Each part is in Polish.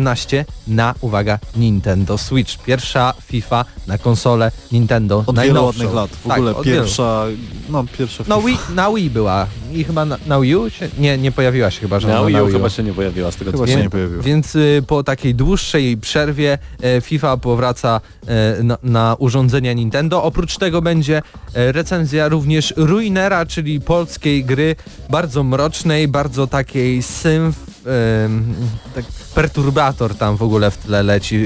18 na, uwaga, Nintendo Switch. Pierwsza FIFA na konsolę Nintendo. Od wielu najnowszą. ładnych lat. W Tak, ogóle wielu. pierwsza, no pierwsza No FIFA. Wii, na Wii była i chyba na, na Wii U się, nie, nie pojawiła się chyba, że Na Wii na U Wii U. chyba się nie pojawiła z tego co Chyba wiem. się nie pojawiła. Więc y, po takiej dłuższej przerwie e, FIFA powraca e, na, na urządzenia Nintendo. Oprócz tego będzie e, recenzja również Ruinera, czyli polskiej gry, bardzo mrocznej, bardzo takiej symf, tak perturbator tam w ogóle w tle leci y,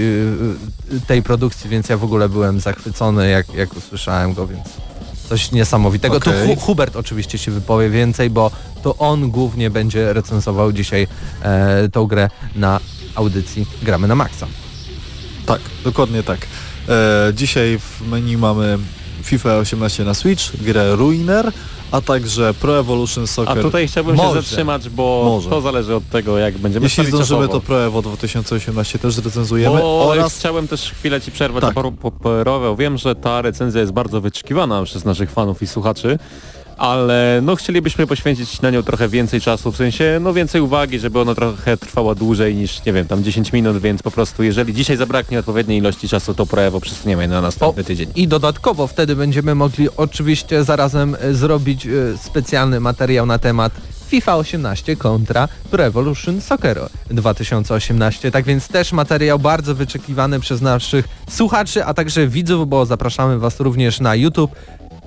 y, tej produkcji, więc ja w ogóle byłem zachwycony, jak, jak usłyszałem go, więc coś niesamowitego. Tu Okej. Hu Hubert oczywiście się wypowie więcej, bo to on głównie będzie recenzował dzisiaj e, tą grę na audycji Gramy na Maxa. Tak, dokładnie tak. E, dzisiaj w menu mamy FIFA 18 na Switch, grę Ruiner, a także Pro Evolution A Soccer. tutaj chciałbym Może. się zatrzymać, bo Może. to zależy od tego, jak będziemy Jeśli zdążymy, czasowo. to Pro Evo 2018 też recenzujemy Bo oraz chciałem też chwilę Ci przerwać, Tak. tak. poperował. Wiem, że ta recenzja jest bardzo wyczekiwana przez naszych fanów i słuchaczy, ale no chcielibyśmy poświęcić na nią trochę więcej czasu, w sensie no więcej uwagi, żeby ona trochę trwała dłużej niż, nie wiem, tam 10 minut, więc po prostu jeżeli dzisiaj zabraknie odpowiedniej ilości czasu, to Pro Evo przesuniemy na następny tydzień. I dodatkowo wtedy będziemy mogli oczywiście zarazem e, zrobić e, specjalny materiał na temat FIFA 18 kontra Pro Evolution Soccer 2018. Tak więc też materiał bardzo wyczekiwany przez naszych słuchaczy, a także widzów, bo zapraszamy Was również na YouTube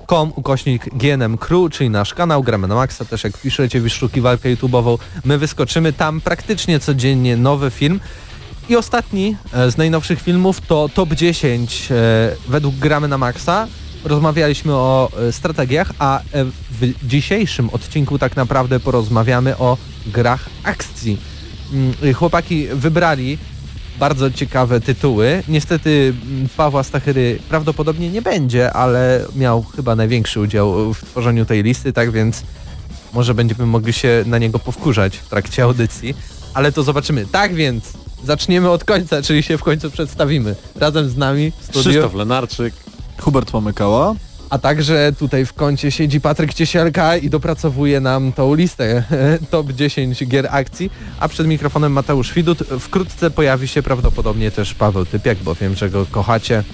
com ukośnik GNM Crew, czyli nasz kanał, gramy na maksa, też jak wpiszecie wyszukiwarkę YouTube'ową, my wyskoczymy tam praktycznie codziennie nowy film. I ostatni e, z najnowszych filmów to top 10 e, według gramy na maksa. Rozmawialiśmy o e, strategiach, a w dzisiejszym odcinku tak naprawdę porozmawiamy o grach akcji. Mm, Chłopaki wybrali bardzo ciekawe tytuły. Niestety mm, Pawła Stachyry prawdopodobnie nie będzie, ale miał chyba największy udział w tworzeniu tej listy, tak więc może będziemy mogli się na niego powkurzać w trakcie audycji, ale to zobaczymy. Tak więc zaczniemy od końca, czyli się w końcu przedstawimy. Razem z nami w studiu, Krzysztof Lenarczyk, Hubert Mamykała. A także tutaj w kącie siedzi Patryk Ciesielka i dopracowuje nam tą listę top 10 gier akcji, a przed mikrofonem Mateusz Widut. Wkrótce pojawi się prawdopodobnie też Paweł Typiak, bo wiem, że go kochacie.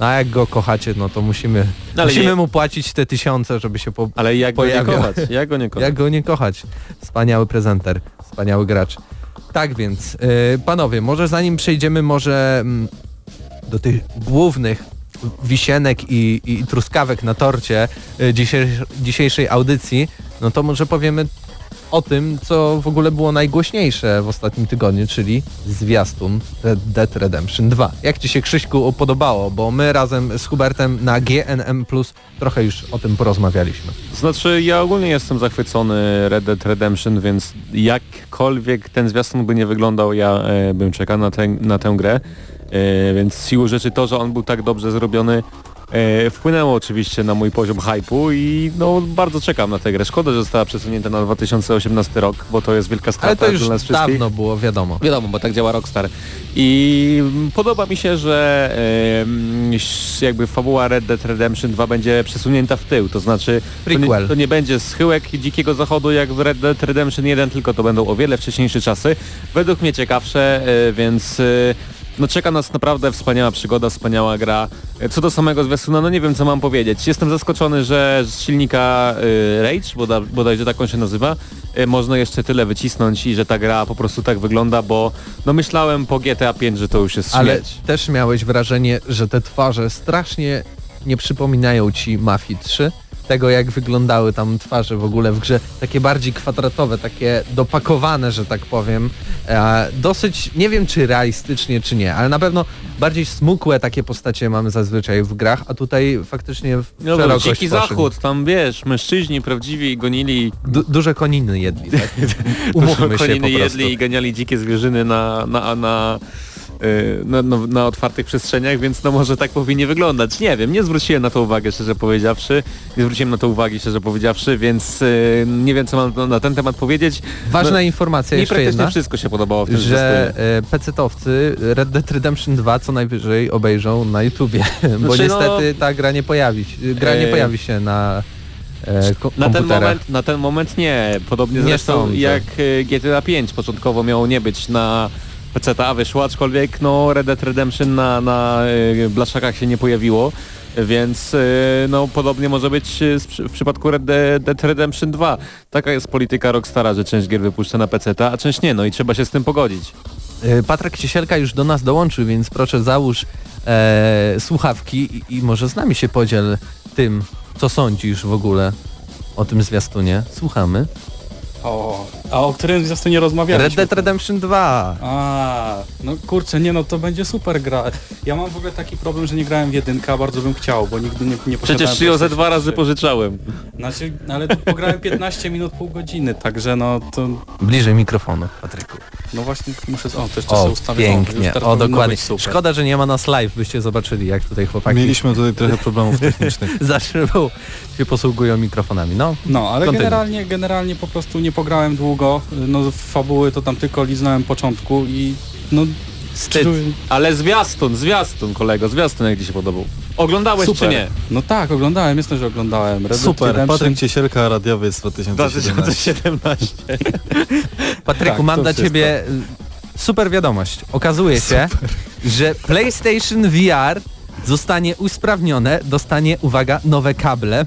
A jak go kochacie, no to musimy, No ale musimy nie- mu płacić te tysiące, żeby się po, ale jak go nie kochać? Jak go nie kochać? Jak go nie kochać? Wspaniały prezenter, wspaniały gracz. Tak więc, yy, panowie, może zanim przejdziemy może mm, do tych głównych wisienek i, i truskawek na torcie y, dzisiejsz, dzisiejszej audycji, no to może powiemy o tym, co w ogóle było najgłośniejsze w ostatnim tygodniu, czyli zwiastun Red Dead Redemption 2. Jak Ci się Krzyśku podobało? Bo my razem z Hubertem na GNM Plus trochę już o tym porozmawialiśmy. Znaczy ja ogólnie jestem zachwycony Red Dead Redemption, więc jakkolwiek ten zwiastun by nie wyglądał, ja e, bym czekał na, na tę grę. E, więc z siłą rzeczy to, że on był tak dobrze zrobiony e, wpłynęło oczywiście na mój poziom hypu i no bardzo czekam na tę grę. Szkoda, że została przesunięta na 2018 rok, bo to jest wielka strata Ale to już dla nas wszystkich. dawno było wiadomo. Wiadomo, bo tak działa Rockstar. I mm, podoba mi się, że em, jakby fabuła Red Dead Redemption 2 będzie przesunięta w tył, to znaczy to nie, to nie będzie schyłek dzikiego zachodu jak w Red Dead Redemption 1, tylko to będą o wiele wcześniejsze czasy. Według mnie ciekawsze, e, więc e, no czeka nas naprawdę wspaniała przygoda, wspaniała gra. E, Co do samego zwiastuna, no nie wiem co mam powiedzieć. Jestem zaskoczony, że z silnika e, Rage, boda, bodajże tak on się nazywa, e, można jeszcze tyle wycisnąć i że ta gra po prostu tak wygląda, bo no myślałem po GTA 5, że to już jest Ale śmierć. też miałeś wrażenie, że te twarze strasznie nie przypominają ci Mafii 3? Tego jak wyglądały tam twarze w ogóle w grze, takie bardziej kwadratowe, takie dopakowane, że tak powiem. E, dosyć, nie wiem czy realistycznie czy nie, ale na pewno bardziej smukłe takie postacie mamy zazwyczaj w grach, a tutaj faktycznie w No, szerokość dziki poszedł. zachód, tam wiesz, mężczyźni prawdziwi gonili, Du duże koniny jedli, tak? Umówmy się koniny jedli i ganiali dzikie zwierzyny na, na, na, na, na, na otwartych przestrzeniach, więc no może tak powinien wyglądać. Nie wiem, nie zwróciłem na to uwagę, szczerze powiedziawszy. Nie zwróciłem na to uwagi, szczerze powiedziawszy, więc y, nie wiem, co mam na, na ten temat powiedzieć. Ważna No, informacja jeszcze praktycznie jedna. wszystko się podobało w tym że e, PC-towcy Red Dead Redemption 2 co najwyżej obejrzą na YouTubie, bo Znaczy, no- niestety ta gra nie pojawi się, gra nie E, pojawi się na e, Na ten, moment, na ten moment nie. Podobnie Nie zresztą sądzę. jak y, GTA 5 początkowo miało nie być na PC-ta wyszło, aczkolwiek no Red Dead Redemption na, na y, blaszakach się nie pojawiło, więc y, no podobnie może być z- w przypadku Red De- Dead Redemption 2. Taka jest polityka Rockstara, że część gier wypuszcza na PC-ta, a część nie, no i trzeba się z tym pogodzić. E, Patryk Ciesielka już do nas dołączył, więc proszę załóż e, słuchawki i, i może z nami się podziel tym, co sądzisz w ogóle o tym zwiastunie. Słuchamy. O, a o którym zresztą nie rozmawialiśmy. Red Dead Redemption 2. A, no kurczę, nie no, to będzie super gra. Ja mam w ogóle taki problem, że nie grałem w jedynkę, a bardzo bym chciał, bo nigdy nie, nie posiadałem Przecież ją ze dwa razy 3. pożyczałem. Znaczy, ale to pograłem 15 minut, pół godziny, także no to, Bliżej mikrofonu, Patryku. no właśnie muszę, o, to jeszcze sobie O, ustawię. o, już pięknie. O, dokładnie. Szkoda, że nie ma nas live, byście zobaczyli, jak tutaj chłopaki Mieliśmy tutaj trochę problemów technicznych. za szybą się posługują mikrofonami. No, No, ale generalnie, generalnie po prostu nie pograłem długo, no w fabuły to tam tylko liznąłem początku i no... wstyd. Ale zwiastun, zwiastun kolego, zwiastun jak Ci się podobał. Oglądałeś Super. czy nie? No tak, oglądałem, jestem, że oglądałem. Red Super, Redemption. Patryk Ciesielka, radiowiec 2017. 2017. Patryku, Tak, mam dla wszystko. ciebie y, super wiadomość. Okazuje się, że PlayStation VR zostanie usprawnione, dostanie, uwaga, nowe kable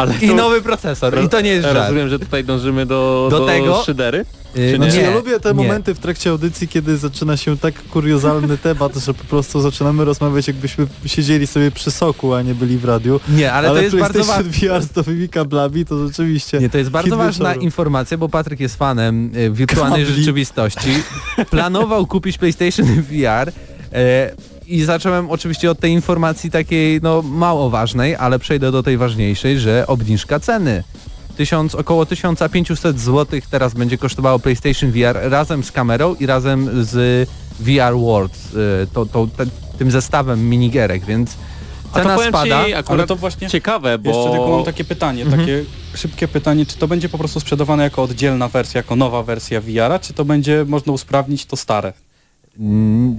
Ale i to- nowy procesor. I to nie jest żart. Rozumiem, że tutaj dążymy do, Do do, tego- szydery. Y, Czy Znaczy, nie? ja lubię te nie. momenty w trakcie audycji, kiedy zaczyna się tak kuriozalny temat, że po prostu zaczynamy rozmawiać, jakbyśmy siedzieli sobie przy soku, a nie byli w radiu. Nie, ale, to jest bardzo ważne. VR z nowymi kablami to rzeczywiście... Nie, to jest bardzo ważna wieczoru. informacja, bo Patryk jest fanem y, wirtualnej Kabli. rzeczywistości. Planował kupić PlayStation VR e, i zacząłem oczywiście od tej informacji takiej no mało ważnej, ale przejdę do tej ważniejszej, że obniżka ceny. Tysiąc, około 1500 zł teraz będzie kosztowało PlayStation VR razem z kamerą i razem z VR Worlds, y, to, to, te, tym zestawem minigierek, więc A to cena spada. Ci Ale to właśnie... ciekawe, bo... Jeszcze tylko mam takie pytanie, Mhm. takie szybkie pytanie, czy to będzie po prostu sprzedawane jako oddzielna wersja, jako nowa wersja VR-a, czy to będzie można usprawnić to stare? Mm,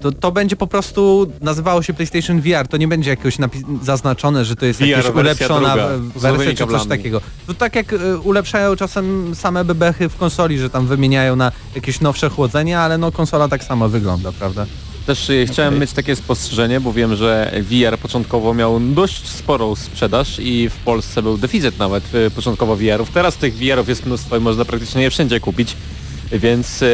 To, to będzie po prostu nazywało się PlayStation VR, to nie będzie jakoś zaznaczone, że to jest VR jakaś wersja ulepszona druga, w- z nowymi wersja czy coś kablami. takiego. To tak jak y, ulepszają czasem same bebechy w konsoli, że tam wymieniają na jakieś nowsze chłodzenie, ale no konsola tak samo wygląda, prawda? Też y, chciałem mieć takie spostrzeżenie, bo wiem, że VR początkowo miał dość sporą sprzedaż i w Polsce był deficyt nawet y, początkowo VR-ów. Teraz tych VR-ów jest mnóstwo i można praktycznie je wszędzie kupić, więc y,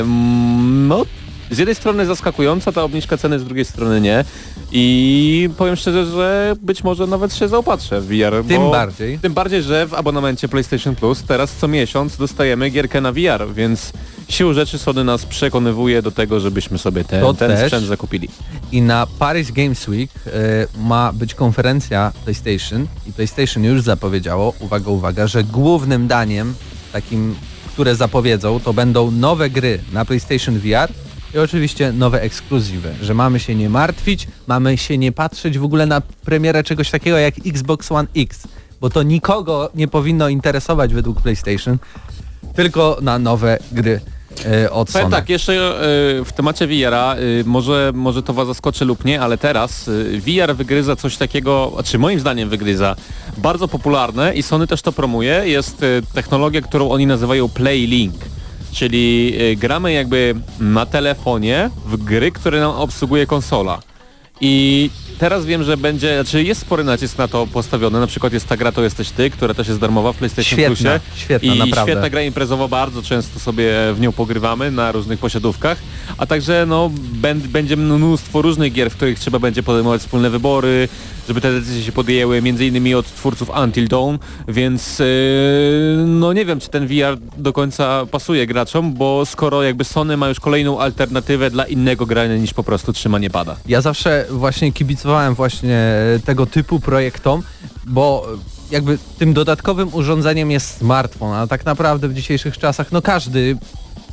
mm, no z jednej strony zaskakująca ta obniżka ceny, z drugiej strony nie. I powiem szczerze, że być może nawet się zaopatrzę w VR. Tym bardziej. Tym bardziej, że w abonamencie PlayStation Plus teraz co miesiąc dostajemy gierkę na VR, więc siłą rzeczy Sony nas przekonywuje do tego, żebyśmy sobie te, To ten też. sprzęt zakupili. I na Paris Games Week y, ma być konferencja PlayStation i PlayStation już zapowiedziało, uwaga, uwaga, że głównym daniem takim, które zapowiedzą, to będą nowe gry na PlayStation VR i oczywiście nowe ekskluzywy, że mamy się nie martwić, mamy się nie patrzeć w ogóle na premierę czegoś takiego jak Xbox One X, bo to nikogo nie powinno interesować według PlayStation, tylko na nowe gry y, od Powiem Sony. tak, jeszcze y, w temacie VR-a, y, może, może to was zaskoczy lub nie, ale teraz VR wygryza coś takiego, czy moim zdaniem wygryza, bardzo popularne i Sony też to promuje, jest technologia, którą oni nazywają PlayLink. Czyli y, gramy jakby na telefonie w gry, które nam obsługuje konsola. I teraz wiem, że będzie, znaczy jest spory nacisk na to postawiony, na przykład jest ta gra To Jesteś Ty, która też jest darmowa w PlayStation Świetna, Plusie. świetna, I naprawdę. świetna gra imprezowa, bardzo często sobie w nią pogrywamy na różnych posiadówkach, a także no, będzie mnóstwo różnych gier, w których trzeba będzie podejmować wspólne wybory, żeby te decyzje się podjęły, między innymi od twórców Until Dawn, więc yy, no nie wiem, czy ten VR do końca pasuje graczom, bo skoro jakby Sony ma już kolejną alternatywę dla innego grania niż po prostu trzymanie pada. Ja zawsze właśnie kibicowałem właśnie tego typu projektom, bo jakby tym dodatkowym urządzeniem jest smartfon, a tak naprawdę w dzisiejszych czasach no każdy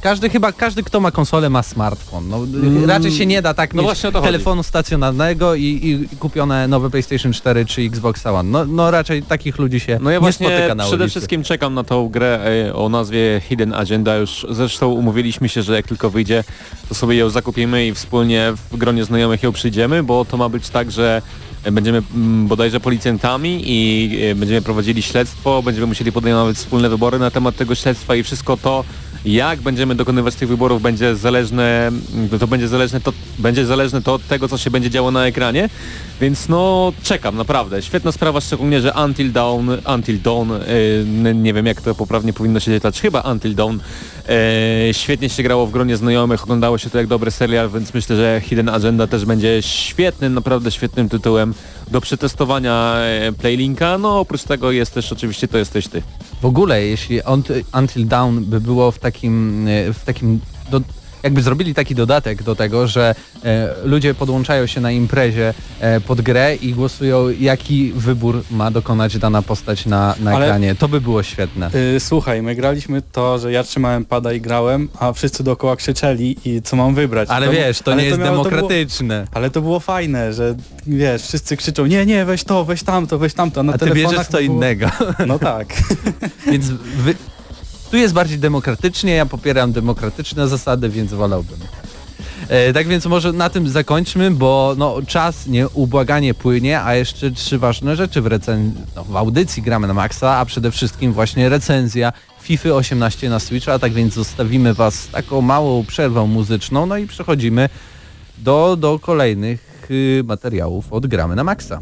każdy chyba, każdy kto ma konsolę ma smartfon. No, raczej się nie da tak no mieć to chodzi. telefonu stacjonarnego i, i, kupione nowe PlayStation 4 czy Xbox One. No, no raczej takich ludzi się No ja nie właśnie spotyka na przede ulicy. wszystkim czekam na tą grę e, o nazwie Hidden Agenda. Już zresztą umówiliśmy się, że jak tylko wyjdzie, to sobie ją zakupimy i wspólnie w gronie znajomych ją przyjdziemy, bo to ma być tak, że e, będziemy mm, bodajże policjantami i e, będziemy prowadzili śledztwo, będziemy musieli podejmować wspólne wybory na temat tego śledztwa i wszystko to, jak będziemy dokonywać tych wyborów będzie zależne, mm, to będzie zależne to, będzie zależne to od tego, co się będzie działo na ekranie, więc no czekam, naprawdę. Świetna sprawa, szczególnie, że Until Dawn, Until Dawn, yy, nie wiem jak to poprawnie powinno się czytać, chyba Until Dawn, yy, świetnie się grało w gronie znajomych, oglądało się to jak dobry serial, więc myślę, że Hidden Agenda też będzie świetnym, naprawdę świetnym tytułem do przetestowania e, Playlinka. No oprócz tego jest też oczywiście To jesteś ty. W ogóle, jeśli Until Dawn by było w takim, e, w takim do, jakby zrobili taki dodatek do tego, że e, ludzie podłączają się na imprezie e, pod grę i głosują, jaki wybór ma dokonać dana postać na, na Ale- ekranie. To by było świetne. Y, słuchaj, my graliśmy to, że ja trzymałem pada i grałem, a wszyscy dookoła krzyczeli i co mam wybrać. Ale To- wiesz, to ale nie jest miało- to było- demokratyczne. Ale to było fajne, że wiesz, wszyscy krzyczą, nie, nie, weź to, weź tamto, weź tamto, a na A ty bierzesz co było- innego. No tak. Więc wy... tu jest bardziej demokratycznie, ja popieram demokratyczne zasady, więc wolałbym. E, tak więc może na tym zakończmy, bo no, czas nieubłaganie płynie, a jeszcze trzy ważne rzeczy w, recen... no, w audycji gramy na maksa, a przede wszystkim właśnie recenzja FIFA 18 na Switcha, tak więc zostawimy Was z taką małą przerwą muzyczną, no i przechodzimy do, do kolejnych y, materiałów od gramy na maksa.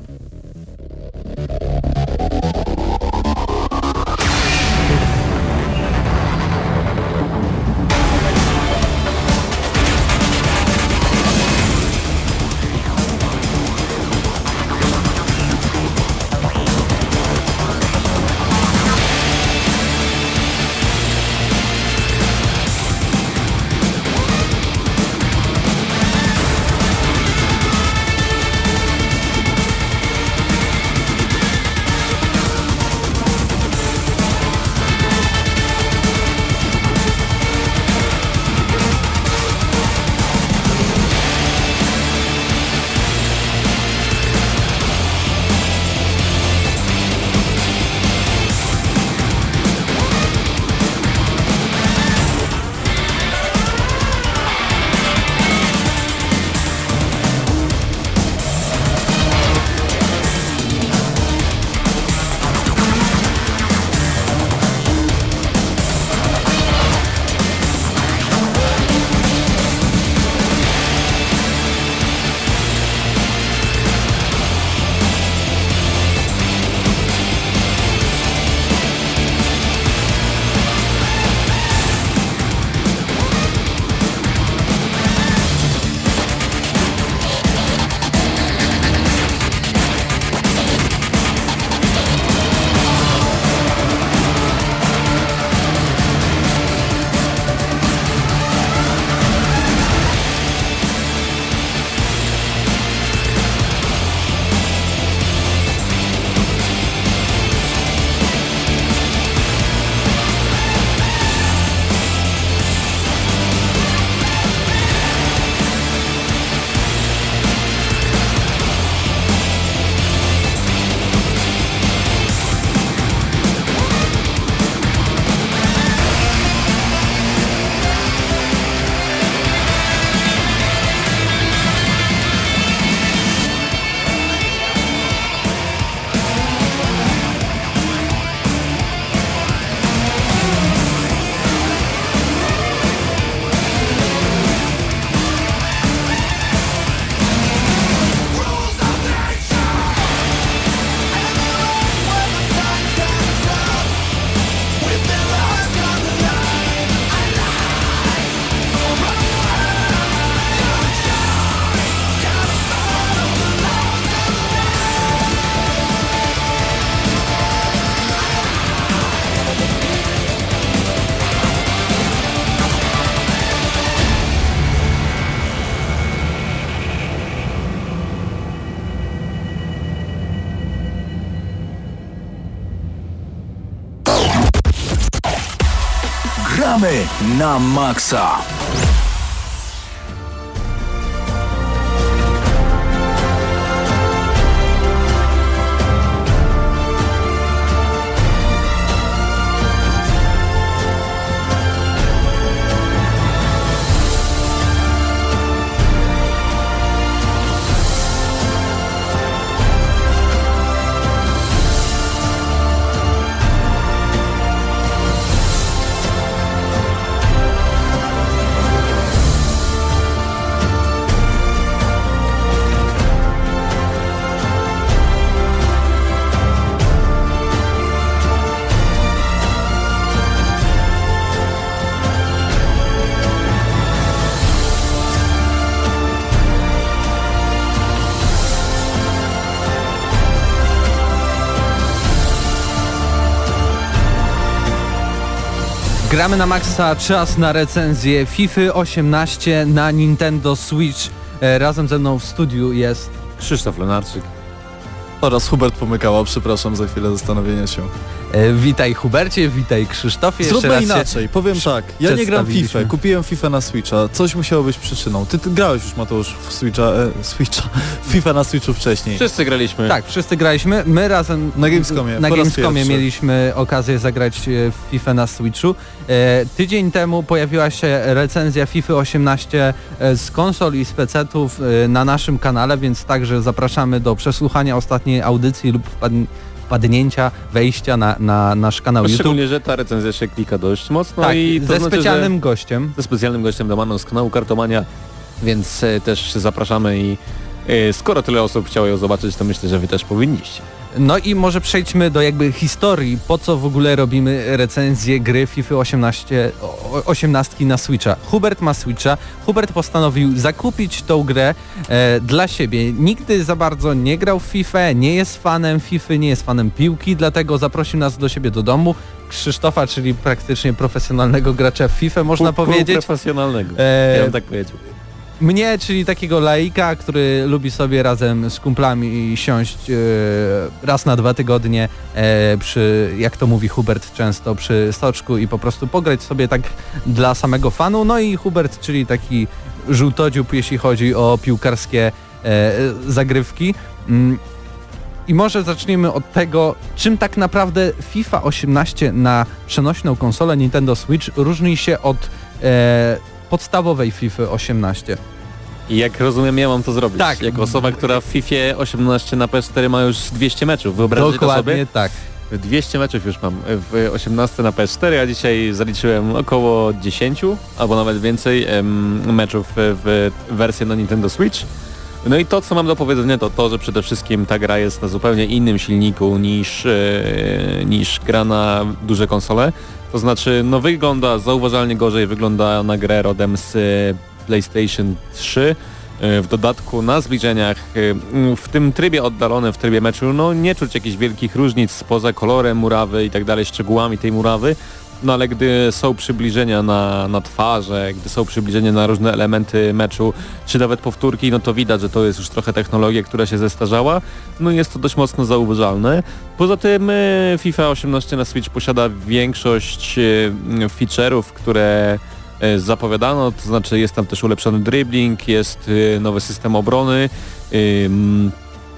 Maksa! Gramy na maksa, czas na recenzję FIFA 18 na Nintendo Switch. E, Razem ze mną w studiu jest... Krzysztof Lenarczyk. Oraz Hubert Pomykała, przepraszam za chwilę zastanowienia się. E, witaj Hubercie, witaj Krzysztofie. Zróbmy inaczej, powiem tak, ja nie gram. FIFA, kupiłem FIFA na Switcha, coś musiało być przyczyną. Ty, ty grałeś już Mateusz w Switcha, e, Switcha, FIFA na Switchu wcześniej. Wszyscy graliśmy. Tak, wszyscy graliśmy. My razem Na Gamescomie, na Gamescomie mieliśmy okazję zagrać e, w FIFA na Switchu. E, tydzień temu pojawiła się recenzja FIFA 18 e, z konsol i z PC-ów na naszym kanale, więc także zapraszamy do przesłuchania ostatniej audycji lub wpadnięcia, wejścia na, na nasz kanał YouTube. Szczególnie, że ta recenzja się klika dość mocno Tak, i ze znaczy, specjalnym gościem. Ze specjalnym gościem Damaną z kanału Kartomania, więc e, też zapraszamy i e, skoro tyle osób chciało ją zobaczyć, to myślę, że wy też powinniście. No i może przejdźmy do jakby historii, po co w ogóle robimy recenzję gry FIFA 18, o- 18 na Switcha. Hubert ma Switcha, Hubert postanowił zakupić tą grę e, dla siebie. Nigdy za bardzo nie grał w FIFA, nie jest fanem FIFA, nie jest fanem piłki, dlatego zaprosił nas do siebie do domu. Krzysztofa, czyli praktycznie profesjonalnego gracza w FIFA, można Pół- pół powiedzieć. profesjonalnego. E, ja bym tak powiedział. Mnie, czyli takiego laika, który lubi sobie razem z kumplami siąść e, raz na dwa tygodnie e, przy, jak to mówi Hubert często, przy stoczku i po prostu pograć sobie tak dla samego fanu. No i Hubert, czyli taki żółtodziób, jeśli chodzi o piłkarskie e, zagrywki. Mm, I może zaczniemy od tego, czym tak naprawdę FIFA 18 na przenośną konsolę Nintendo Switch różni się od podstawowej FIFA 18. I jak rozumiem, ja mam to zrobić. Tak. Jako osoba, która w FIFA 18 na PS4 ma już 200 meczów. Wyobraźcie to sobie? Dokładnie tak. 200 meczów już mam w 18 na PS4, a dzisiaj zaliczyłem około 10 albo nawet więcej meczów w wersję na Nintendo Switch. No i to co mam do powiedzenia to to, że przede wszystkim ta gra jest na zupełnie innym silniku niż, e, niż gra na duże konsole. To znaczy no wygląda zauważalnie gorzej, wygląda na grę rodem z e, PlayStation 3. E, W dodatku na zbliżeniach, e, w tym trybie oddalonym, w trybie meczu, no nie czuć jakichś wielkich różnic poza kolorem murawy i tak dalej, szczegółami tej murawy. No ale gdy są przybliżenia na, na twarze, gdy są przybliżenia na różne elementy meczu, czy nawet powtórki, no to widać, że to jest już trochę technologia, która się zestarzała. No jest to dość mocno zauważalne. Poza tym e, FIFA 18 na Switch posiada większość e, feature'ów, które e, zapowiadano, to znaczy jest tam też ulepszony dribbling, jest nowy system obrony.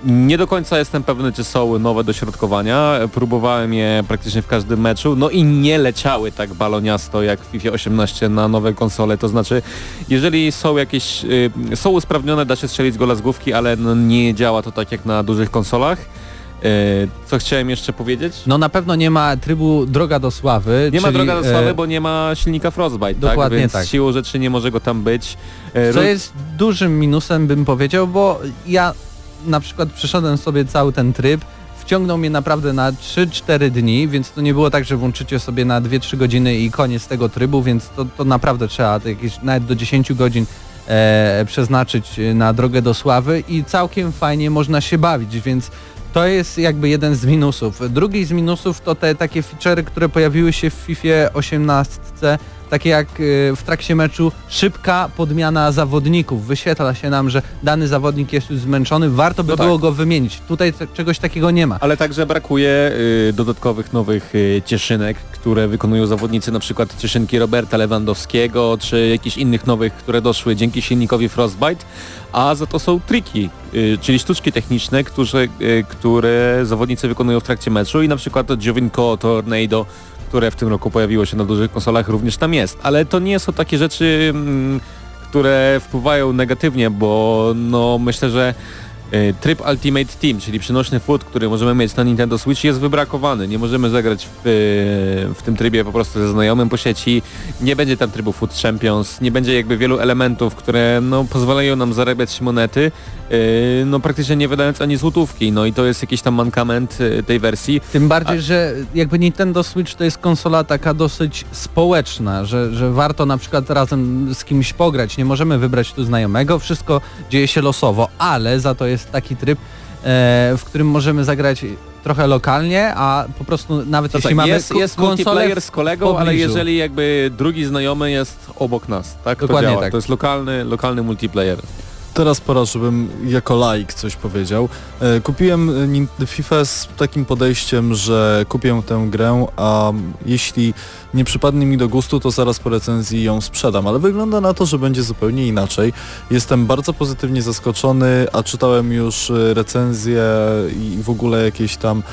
Nie do końca jestem pewny, czy są nowe dośrodkowania. Próbowałem je praktycznie w każdym meczu, no i nie leciały tak baloniasto jak w FIFA 18 na nowe konsole. To znaczy, jeżeli są jakieś, y, są usprawnione, da się strzelić gola z główki, ale no nie działa to tak jak na dużych konsolach. Y, Co chciałem jeszcze powiedzieć? No na pewno nie ma trybu Droga do Sławy. Nie ma droga do sławy, e, bo nie ma silnika Frostbite, dokładnie tak? Więc tak. siłą rzeczy nie może go tam być. E, Co jest dużym minusem bym powiedział, bo ja na przykład przeszedłem sobie cały ten tryb, wciągnął mnie naprawdę na 3-4 dni, więc to nie było tak, że włączycie sobie na 2-3 godziny i koniec tego trybu, więc to, to naprawdę trzeba to jakieś nawet do 10 godzin e, przeznaczyć na drogę do sławy i całkiem fajnie można się bawić, więc to jest jakby jeden z minusów. Drugi z minusów to te takie feature'y, które pojawiły się w FIFA 18, takie jak y, w trakcie meczu szybka podmiana zawodników. Wyświetla się nam, że dany zawodnik jest już zmęczony, warto by No było tak. go wymienić. Tutaj czegoś takiego nie ma. Ale także brakuje y, dodatkowych nowych y, cieszynek, które wykonują zawodnicy, na przykład cieszynki Roberta Lewandowskiego, czy jakichś innych nowych, które doszły dzięki silnikowi Frostbite, a za to są triki, y, czyli sztuczki techniczne, którzy, y, które zawodnicy wykonują w trakcie meczu i na przykład Giovinco Tornado, które w tym roku pojawiło się na dużych konsolach, również tam jest. Ale to nie są takie rzeczy, mm, które wpływają negatywnie, bo no myślę, że y, tryb Ultimate Team, czyli przynośny foot, który możemy mieć na Nintendo Switch jest wybrakowany. Nie możemy zagrać w, y, w tym trybie po prostu ze znajomym po sieci. Nie będzie tam trybu Foot Champions, nie będzie jakby wielu elementów, które no, pozwalają nam zarabiać monety, no praktycznie nie wydając ani złotówki. No i to jest jakiś tam mankament y, tej wersji. Tym bardziej, że jakby Nintendo Switch to jest konsola taka dosyć społeczna, że, że warto na przykład razem z kimś pograć. Nie możemy wybrać tu znajomego, wszystko dzieje się losowo, ale za to jest taki tryb, e, w którym możemy zagrać trochę lokalnie, a po prostu nawet To jeśli tak, mamy jest, jest multiplayer z kolegą, ale jeżeli jakby drugi znajomy jest obok nas, tak? To Dokładnie działa. tak. To jest lokalny, lokalny multiplayer. Teraz pora, żebym jako laik coś powiedział. E, Kupiłem e, FIFA z takim podejściem, że kupię tę grę, a jeśli nie przypadnie mi do gustu, to zaraz po recenzji ją sprzedam, ale wygląda na to, że będzie zupełnie inaczej. Jestem bardzo pozytywnie zaskoczony, a czytałem już e, recenzje i w ogóle jakieś tam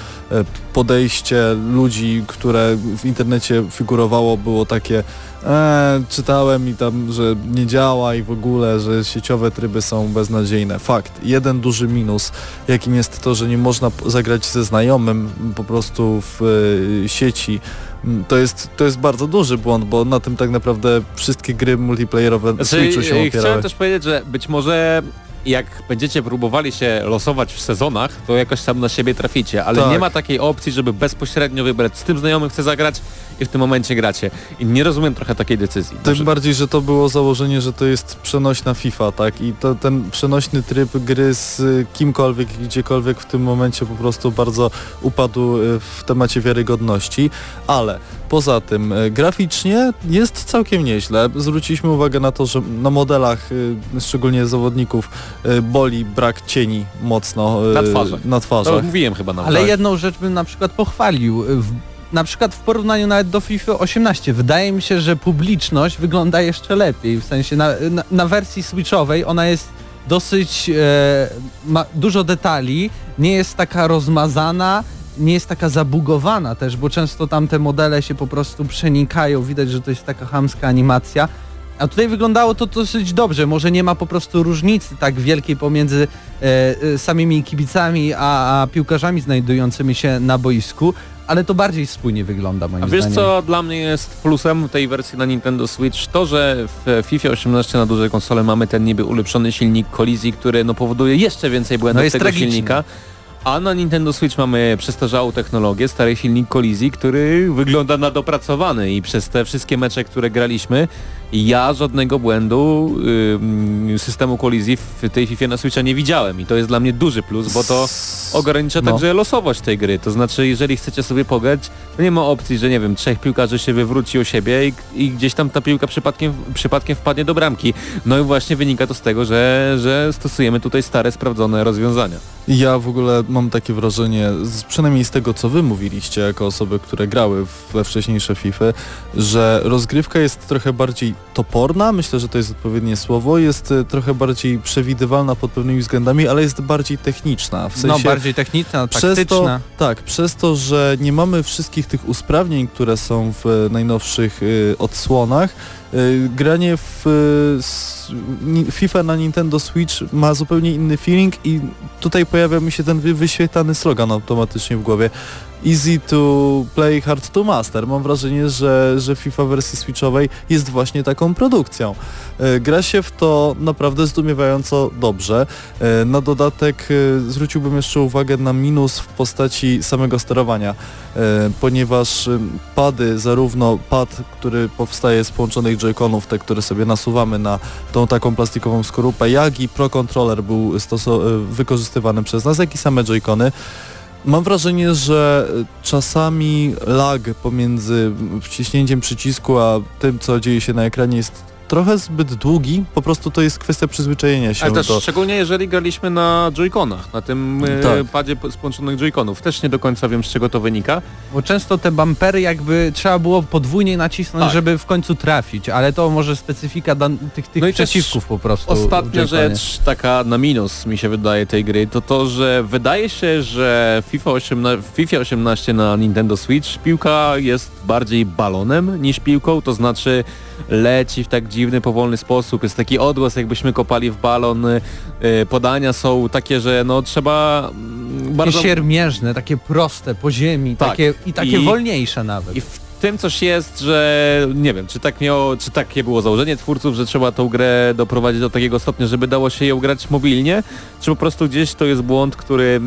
podejście ludzi, które w internecie figurowało, było takie Eee, czytałem i tam, że nie działa i w ogóle, że sieciowe tryby są beznadziejne. Fakt. Jeden duży minus, jakim jest to, że nie można zagrać ze znajomym po prostu w e, sieci. Mm, To jest, to jest bardzo duży błąd, bo na tym tak naprawdę wszystkie gry multiplayerowe na Znaczy, Switchu się e, opierały. chciałem też powiedzieć, że być może jak będziecie próbowali się losować w sezonach, to jakoś tam na siebie traficie, ale Tak. nie ma takiej opcji, żeby bezpośrednio wybrać z tym znajomym chcę zagrać i w tym momencie gracie. I nie rozumiem trochę takiej decyzji. Tym Może- bardziej, że to było założenie, że to jest przenośna FIFA, tak? I to, ten przenośny tryb gry z y, kimkolwiek, gdziekolwiek w tym momencie po prostu bardzo upadł y, w temacie wiarygodności, ale poza tym y, graficznie jest całkiem nieźle. Zwróciliśmy uwagę na to, że na modelach, y, szczególnie zawodników, y, boli brak cieni mocno Na twarzach. Na To mówiłem chyba nawet. Ale Tak. jedną rzecz bym na przykład pochwalił. Na przykład w porównaniu nawet do FIFA 18 wydaje mi się, że publiczność wygląda jeszcze lepiej. W sensie na, na, na wersji switchowej ona jest dosyć e, ma dużo detali, nie jest taka rozmazana, nie jest taka zabugowana też, bo często tam te modele się po prostu przenikają, widać, że to jest taka chamska animacja. A tutaj wyglądało to dosyć dobrze. Może nie ma po prostu różnicy tak wielkiej pomiędzy e, e, samymi kibicami a, a piłkarzami znajdującymi się na boisku, ale to bardziej spójnie wygląda moim A wiesz zdaniem. co dla mnie jest plusem tej wersji na Nintendo Switch? To, że w FIFA 18 na dużej konsole mamy ten niby ulepszony silnik kolizji, który no, powoduje jeszcze więcej błędów No tego tragiczny. silnika. A na Nintendo Switch mamy przestarzałą technologię, stary silnik kolizji, który wygląda na dopracowany i przez te wszystkie mecze, które graliśmy, ja żadnego błędu ym, systemu kolizji w tej FIFA na Switcha nie widziałem i to jest dla mnie duży plus, bo to ogranicza No. także losowość tej gry. To znaczy, jeżeli chcecie sobie pograć, to nie ma opcji, że nie wiem, trzech piłkarzy się wywróci o siebie i, i gdzieś tam ta piłka przypadkiem, przypadkiem wpadnie do bramki. No i właśnie wynika to z tego, że, że stosujemy tutaj stare, sprawdzone rozwiązania. Ja w ogóle mam takie wrażenie, z, przynajmniej z tego co wy mówiliście jako osoby, które grały w- we wcześniejsze FIFA, że rozgrywka jest trochę bardziej toporna, myślę, że to jest odpowiednie słowo, jest e, trochę bardziej przewidywalna pod pewnymi względami, ale jest bardziej techniczna. W sensie No bardziej techniczna, przez to, taktyczna. tak, przez to, że nie mamy wszystkich tych usprawnień, które są w e, najnowszych y, odsłonach, y, granie w y, FIFA na Nintendo Switch ma zupełnie inny feeling i tutaj pojawia mi się ten wy, wyświetlany slogan automatycznie w głowie. Easy to play, hard to master. Mam wrażenie, że, że FIFA wersji switchowej jest właśnie taką produkcją. E, Gra się w to naprawdę zdumiewająco dobrze. E, Na dodatek e, zwróciłbym jeszcze uwagę na minus w postaci samego sterowania, ponieważ pady, zarówno pad, który powstaje z połączonych joyconów, te, które sobie nasuwamy na tą taką plastikową skorupę, jak i Pro Controller był wykorzystywany przez nas, jak i same joycony. Mam wrażenie, że czasami lag pomiędzy wciśnięciem przycisku a tym, co dzieje się na ekranie jest trochę zbyt długi, po prostu to jest kwestia przyzwyczajenia się Ale też do... szczególnie jeżeli graliśmy na joyconach, na tym e, Tak. padzie połączonych joyconów. Też nie do końca wiem z czego to wynika. Bo często te bumpery jakby trzeba było podwójnie nacisnąć, Tak. żeby w końcu trafić, ale to może specyfika dan- tych, tych No przeciwków po prostu. Ostatnia rzecz taka na minus mi się wydaje tej gry to to, że wydaje się, że FIFA 18, w FIFA 18 na Nintendo Switch piłka jest bardziej balonem niż piłką, to znaczy leci w tak dziwny, powolny sposób, jest taki odgłos jakbyśmy kopali w balon, y, podania są takie, że no trzeba mm, Takie bardzo... siermierzne, takie proste, po ziemi, Tak. takie, i takie I- wolniejsze nawet. I w tym coś jest, że nie wiem, czy tak miało, czy takie było założenie twórców, że trzeba tą grę doprowadzić do takiego stopnia, żeby dało się ją grać mobilnie, czy po prostu gdzieś to jest błąd, który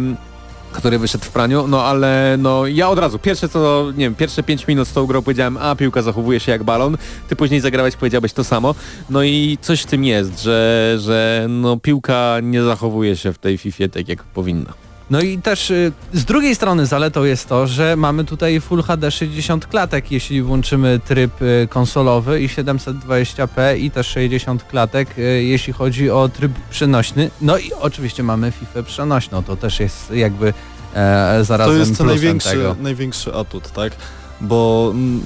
który wyszedł w praniu, no ale no ja od razu, pierwsze co, nie wiem, pierwsze 5 minut z tą grą powiedziałem, a piłka zachowuje się jak balon, ty później zagrałeś, powiedziałeś to samo, no i coś w tym jest, że, że no piłka nie zachowuje się w tej FIFA tak jak powinna. No i też y, z drugiej strony zaletą jest to, że mamy tutaj Full HD 60 klatek, jeśli włączymy tryb y, konsolowy i 720p i też 60 klatek, y, jeśli chodzi o tryb przenośny. No i oczywiście mamy FIFA przenośną, to też jest jakby e, zarazem To jest największy, tego. największy atut, tak? Bo mm,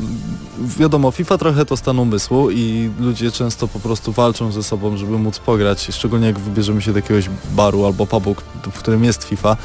wiadomo, FIFA trochę to stan umysłu i ludzie często po prostu walczą ze sobą, żeby móc pograć, szczególnie jak wybierzemy się do jakiegoś baru albo pubu, w którym jest FIFA.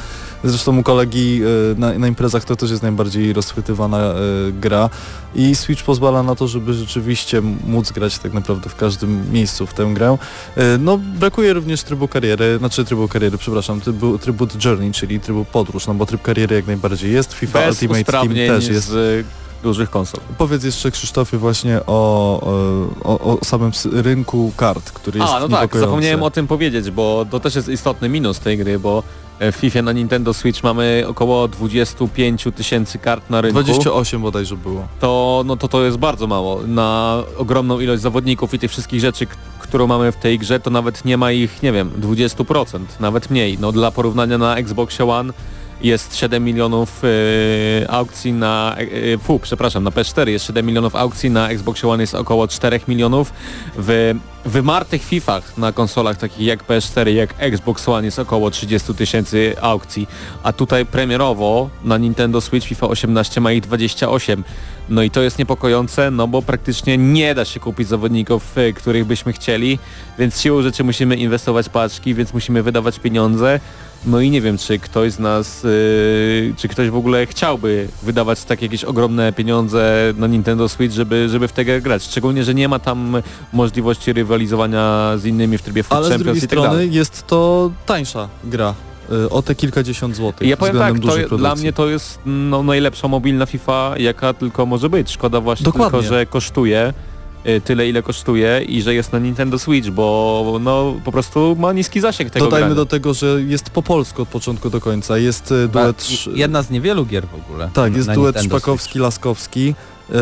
Zresztą u kolegi e, na, na imprezach to też jest najbardziej rozchwytywana e, gra i Switch pozwala na to, żeby rzeczywiście móc grać tak naprawdę w każdym miejscu w tę grę. E, No brakuje również trybu kariery, znaczy trybu kariery, przepraszam, trybu, trybu Journey, czyli trybu podróż, no bo tryb kariery jak najbardziej jest, FIFA Bez Ultimate Team też jest. z dużych konsol. Powiedz jeszcze Krzysztofie właśnie o, o, o samym rynku kart, który jest A, no tak, zapomniałem o tym powiedzieć, bo to też jest istotny minus tej gry, bo e, w FIFA na Nintendo Switch mamy około 25 tysięcy kart na rynku. 28 bodajże było. to, no to to jest bardzo mało. Na ogromną ilość zawodników i tych wszystkich rzeczy, którą mamy w tej grze, to nawet nie ma ich, nie wiem, 20%, nawet mniej. No dla porównania na Xbox One jest 7 milionów e, aukcji na, e, fu, przepraszam, na PS4 jest 7 milionów aukcji, na Xbox One jest około 4 milionów. W wymartych FIFach na konsolach takich jak PS4, jak Xbox One jest około 30 tysięcy aukcji, a tutaj premierowo na Nintendo Switch FIFA 18 ma ich 28. No i to jest niepokojące, no bo praktycznie nie da się kupić zawodników, y, których byśmy chcieli, więc siłą rzeczy musimy inwestować paczki, więc musimy wydawać pieniądze. No i nie wiem, czy ktoś z nas, y, czy ktoś w ogóle chciałby wydawać takie jakieś ogromne pieniądze na Nintendo Switch, żeby, żeby w tę grę grać. Szczególnie, że nie ma tam możliwości rywalizowania z innymi w trybie Foot Ale z Champions drugiej i tak dalej. strony jest to tańsza gra. y, O te kilkadziesiąt złotych Ja powiem tak, to, dla mnie to jest no, najlepsza mobilna FIFA, jaka tylko może być. Szkoda właśnie Dokładnie. tylko, że kosztuje tyle, ile kosztuje i że jest na Nintendo Switch, bo no po prostu ma niski zasięg tego Dodajmy grania. do tego, że jest po polsku od początku do końca. Jest y, duet... Sz- Jedna z niewielu gier w ogóle. Tak, jest duet Nintendo Szpakowski-Laskowski. E,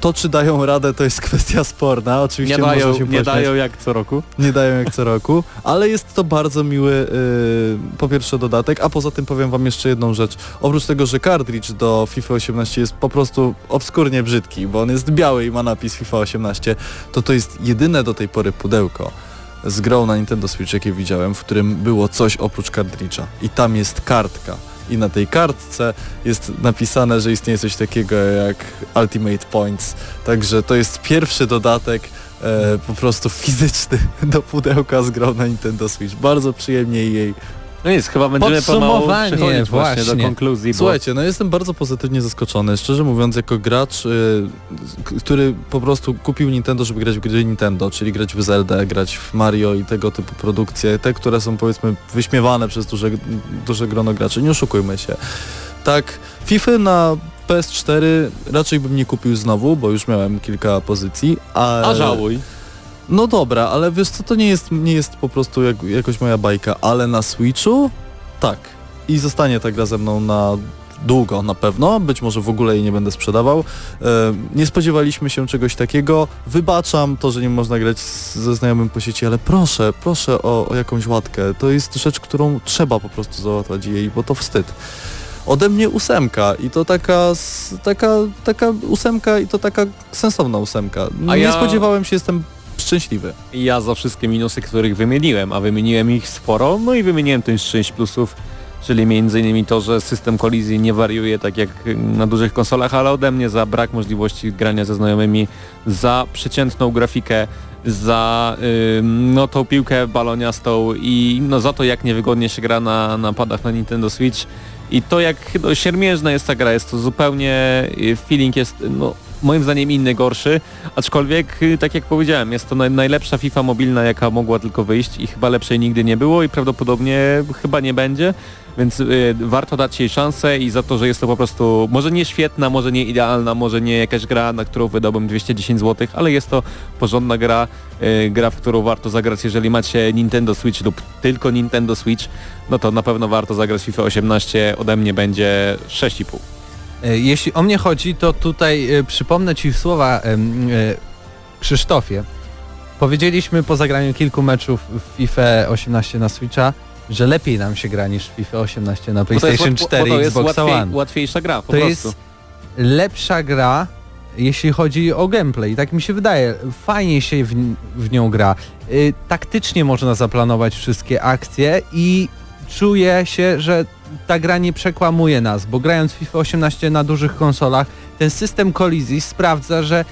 To, czy dają radę, to jest kwestia sporna. Oczywiście nie dają, można się nie pośmiać. dają jak co roku. nie dają jak co roku, ale jest to bardzo miły y, po pierwsze dodatek, a poza tym powiem wam jeszcze jedną rzecz. Oprócz tego, że cartridge do FIFA 18 jest po prostu obskurnie brzydki, bo on jest biały i ma napis FIFA 18, to to jest jedyne do tej pory pudełko z grą na Nintendo Switch, jakie widziałem, w którym było coś oprócz cartridge'a i tam jest kartka. I na tej kartce jest napisane, że istnieje coś takiego jak Ultimate Points. Także to jest pierwszy dodatek e, po prostu fizyczny do pudełka z grą na Nintendo Switch. Bardzo przyjemnie jej. No nic, chyba będziemy pomału Podsumowanie, przechodzić właśnie do właśnie. konkluzji, bo Słuchajcie, no jestem bardzo pozytywnie zaskoczony. Szczerze mówiąc, jako gracz, y, k- który po prostu kupił Nintendo, żeby grać w gry Nintendo, czyli grać w Zelda, grać w Mario i tego typu produkcje, te, które są powiedzmy wyśmiewane przez duże, duże grono graczy. Nie oszukujmy się. Tak, FIFA na PS4 raczej bym nie kupił znowu, bo już miałem kilka pozycji, a... a żałuj. No dobra, ale wiesz co, to nie jest, nie jest po prostu jak, jakoś moja bajka, ale na Switchu tak. I zostanie ta gra ze mną na długo na pewno, być może w ogóle jej nie będę sprzedawał. E, nie spodziewaliśmy się czegoś takiego. Wybaczam to, że nie można grać z, ze znajomym po sieci, ale proszę, proszę o, o jakąś łatkę. To jest rzecz, którą trzeba po prostu załatwiać jej, bo to wstyd. Ode mnie ósemka i to taka, taka, taka ósemka i to taka sensowna ósemka. Nie ja- spodziewałem się, jestem szczęśliwy. Ja za wszystkie minusy, których wymieniłem, a wymieniłem ich sporo, no i wymieniłem też 6 plusów, czyli innymi to, że system kolizji nie wariuje tak jak na dużych konsolach, ale ode mnie za brak możliwości grania ze znajomymi, za przeciętną grafikę, za ym, no tą piłkę baloniastą i no za to jak niewygodnie się gra na, na padach na Nintendo Switch i to jak no, siermiężna jest ta gra, jest to zupełnie, y, feeling jest no, moim zdaniem inny, gorszy, aczkolwiek y, tak jak powiedziałem, jest to naj, najlepsza FIFA mobilna jaka mogła tylko wyjść i chyba lepszej nigdy nie było i prawdopodobnie chyba nie będzie, więc y, warto dać jej szansę i za to, że jest to po prostu może nie świetna, może nie idealna, może nie jakaś gra, na którą wydałbym 210 zł, ale jest to porządna gra, y, gra, w którą warto zagrać, jeżeli macie Nintendo Switch lub tylko Nintendo Switch, no to na pewno warto zagrać FIFA 18, ode mnie będzie 6,5. E, Jeśli o mnie chodzi, to tutaj e, przypomnę Ci słowa e, Krzysztofie. Powiedzieliśmy po zagraniu kilku meczów w FIFA 18 na Switcha, że lepiej nam się gra niż w FIFA 18 na jest, PlayStation łat- 4 bo to i jest Xbox łatwiej, One. łatwiejsza gra, po To prostu. jest lepsza gra, jeśli chodzi o gameplay. Tak mi się wydaje. Fajnie się w, w nią gra. Taktycznie można zaplanować wszystkie akcje i czuję się, że ta gra nie przekłamuje nas, bo grając FIFA 18 na dużych konsolach, ten system kolizji sprawdza, że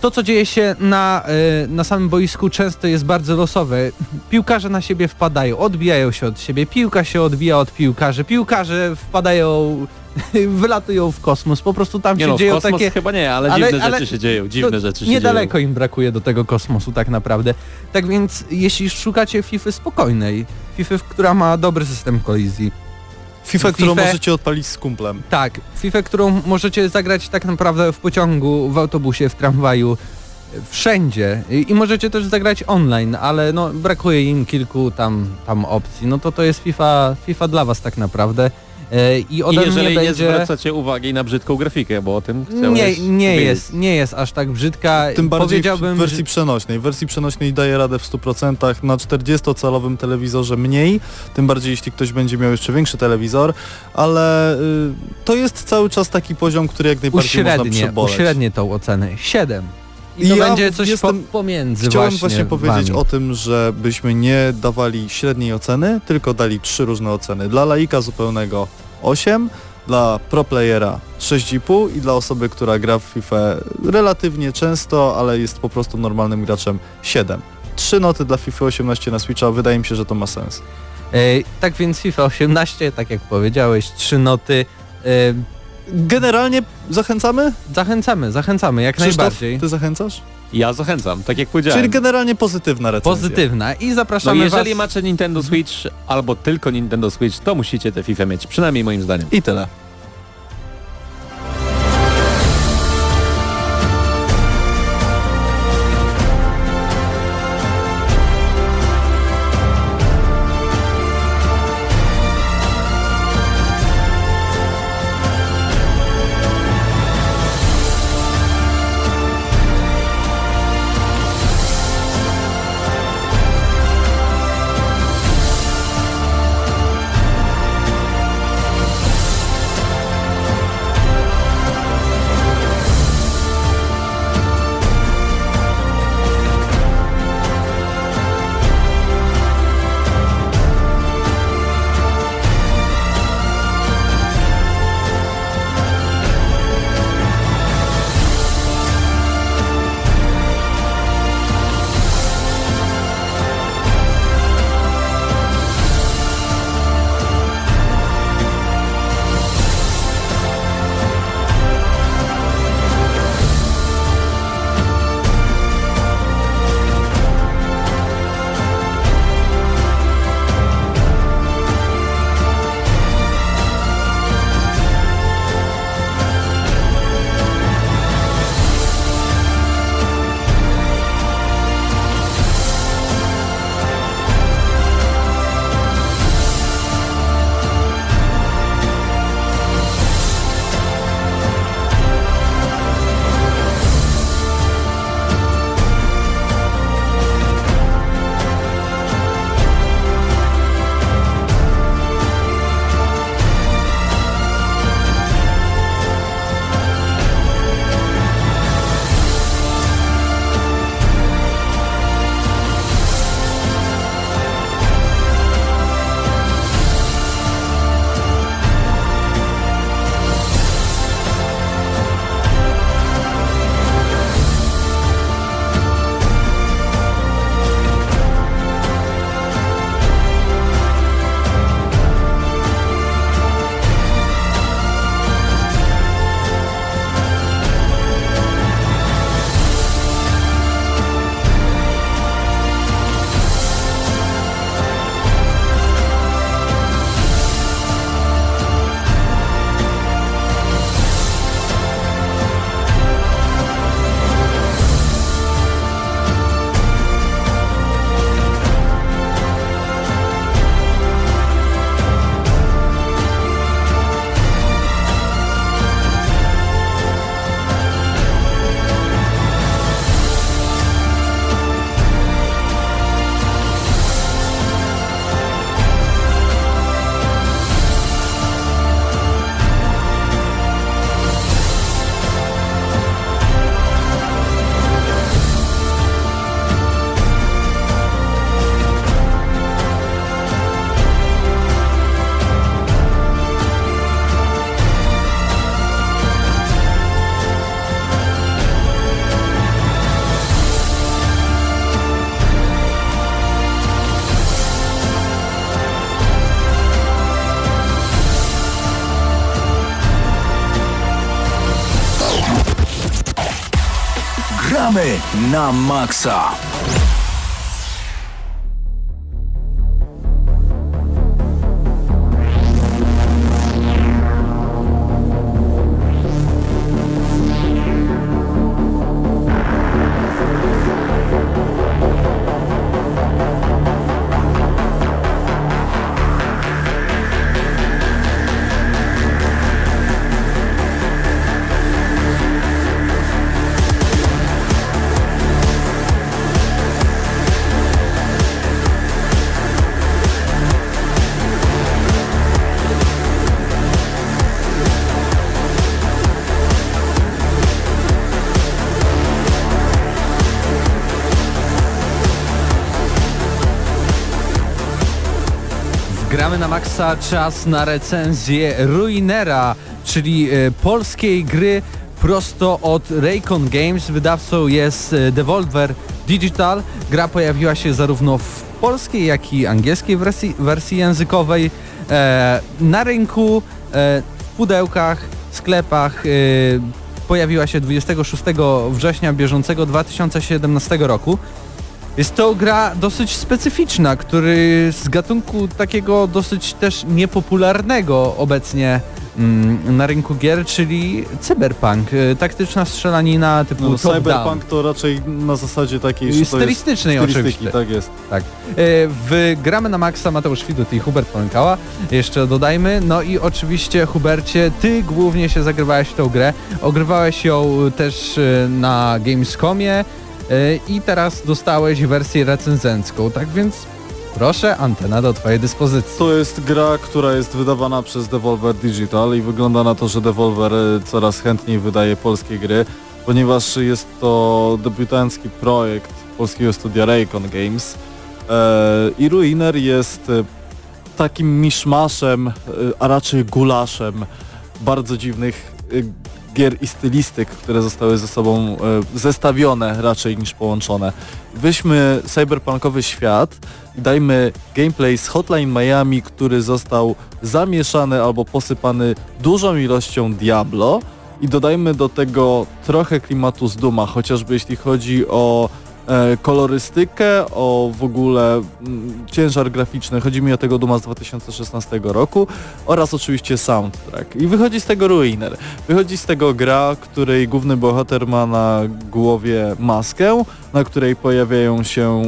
to, co dzieje się na, y, na samym boisku często jest bardzo losowe. Piłkarze na siebie wpadają, odbijają się od siebie, piłka się odbija od piłkarzy, piłkarze wpadają, wylatują w kosmos, po prostu tam Nie się no, w dzieją kosmos takie... chyba nie, ale, Ale- dziwne ale rzeczy się dzieją, dziwne rzeczy się Niedaleko dzieją. im brakuje do tego kosmosu tak naprawdę. Tak więc jeśli szukacie FIFA spokojnej, FIFA, która ma dobry system kolizji, FIFA, którą FIFA- możecie odpalić z kumplem. tak, FIFA, którą możecie zagrać tak naprawdę w pociągu, w autobusie, w tramwaju, wszędzie i, i możecie też zagrać online, ale no brakuje im kilku tam, tam opcji. No to to jest FIFA, FIFA dla was tak naprawdę. I I ode mnie jeżeli nie będzie... zwracacie uwagi na brzydką grafikę, bo o tym Nie, chciałeś nie powiedzieć. jest, nie jest aż tak brzydka. Tym bardziej Powiedziałbym, w wersji przenośnej. W wersji przenośnej daje radę w 100%, na 40-calowym telewizorze mniej, tym bardziej jeśli ktoś będzie miał jeszcze większy telewizor, ale y, to jest cały czas taki poziom, który jak najbardziej można uśrednie, przeboleć. uśrednie tą ocenę. 7. I to Ja będzie coś jestem- po, pomiędzy Chciałem właśnie, właśnie powiedzieć wami. o tym, żebyśmy nie dawali średniej oceny, tylko dali trzy różne oceny. Dla laika zupełnego 8, dla pro playera 6,5 i dla osoby, która gra w FIFA relatywnie często, ale jest po prostu normalnym graczem 7. Trzy noty dla FIFA 18 na Switcha, wydaje mi się, że to ma sens. E, tak więc FIFA 18, tak jak powiedziałeś, trzy noty. E, Generalnie zachęcamy? zachęcamy, zachęcamy jak Krzysztof, najbardziej. ty zachęcasz? Ja zachęcam, tak jak powiedziałem. Czyli generalnie pozytywna recenzja. Pozytywna i No zapraszamy jeżeli was... macie Nintendo Switch albo tylko Nintendo Switch, to musicie tę FIFA mieć, przynajmniej moim zdaniem. I tyle. Gramy na maksa. Na maksa czas na recenzję Ruinera, czyli e, polskiej gry prosto od Raycon Games. Wydawcą jest e, Devolver Digital. Gra pojawiła się zarówno w polskiej, jak i angielskiej wersji, wersji językowej e, na rynku, w pudełkach, sklepach. Pojawiła się 26 września bieżącego 2017 roku. Jest to gra dosyć specyficzna, który z gatunku takiego dosyć też niepopularnego obecnie mm, na rynku gier, czyli cyberpunk, y, taktyczna strzelanina typu No, cyberpunk to raczej na zasadzie takiej, że to jest Stylistycznej oczywiście. tak jest. Tak. E, W Gramy na Maxa Mateusz Widut i Hubert Pąkała. Jeszcze dodajmy. No i oczywiście Hubercie, ty głównie się zagrywałeś w tą grę. Ogrywałeś ją też e, na Gamescomie i teraz dostałeś wersję recenzencką. Tak więc proszę, antena do twojej dyspozycji. To jest gra, która jest wydawana przez Devolver Digital i wygląda na to, że Devolver e, coraz chętniej wydaje polskie gry, ponieważ jest to debiutancki projekt polskiego studia Raycon Games e, i Ruiner jest e, takim miszmaszem, e, a raczej gulaszem bardzo dziwnych e, gier i stylistyk, które zostały ze sobą e, zestawione raczej niż połączone. Weźmy cyberpunkowy świat i dajmy gameplay z Hotline Miami, który został zamieszany albo posypany dużą ilością Diablo i dodajmy do tego trochę klimatu z Duma, chociażby jeśli chodzi o kolorystykę, o w ogóle mm, ciężar graficzny. Chodzi mi o tego Duma z 2016 roku oraz oczywiście soundtrack. I wychodzi z tego Ruiner. Wychodzi z tego gra, której główny bohater ma na głowie maskę, na której pojawiają się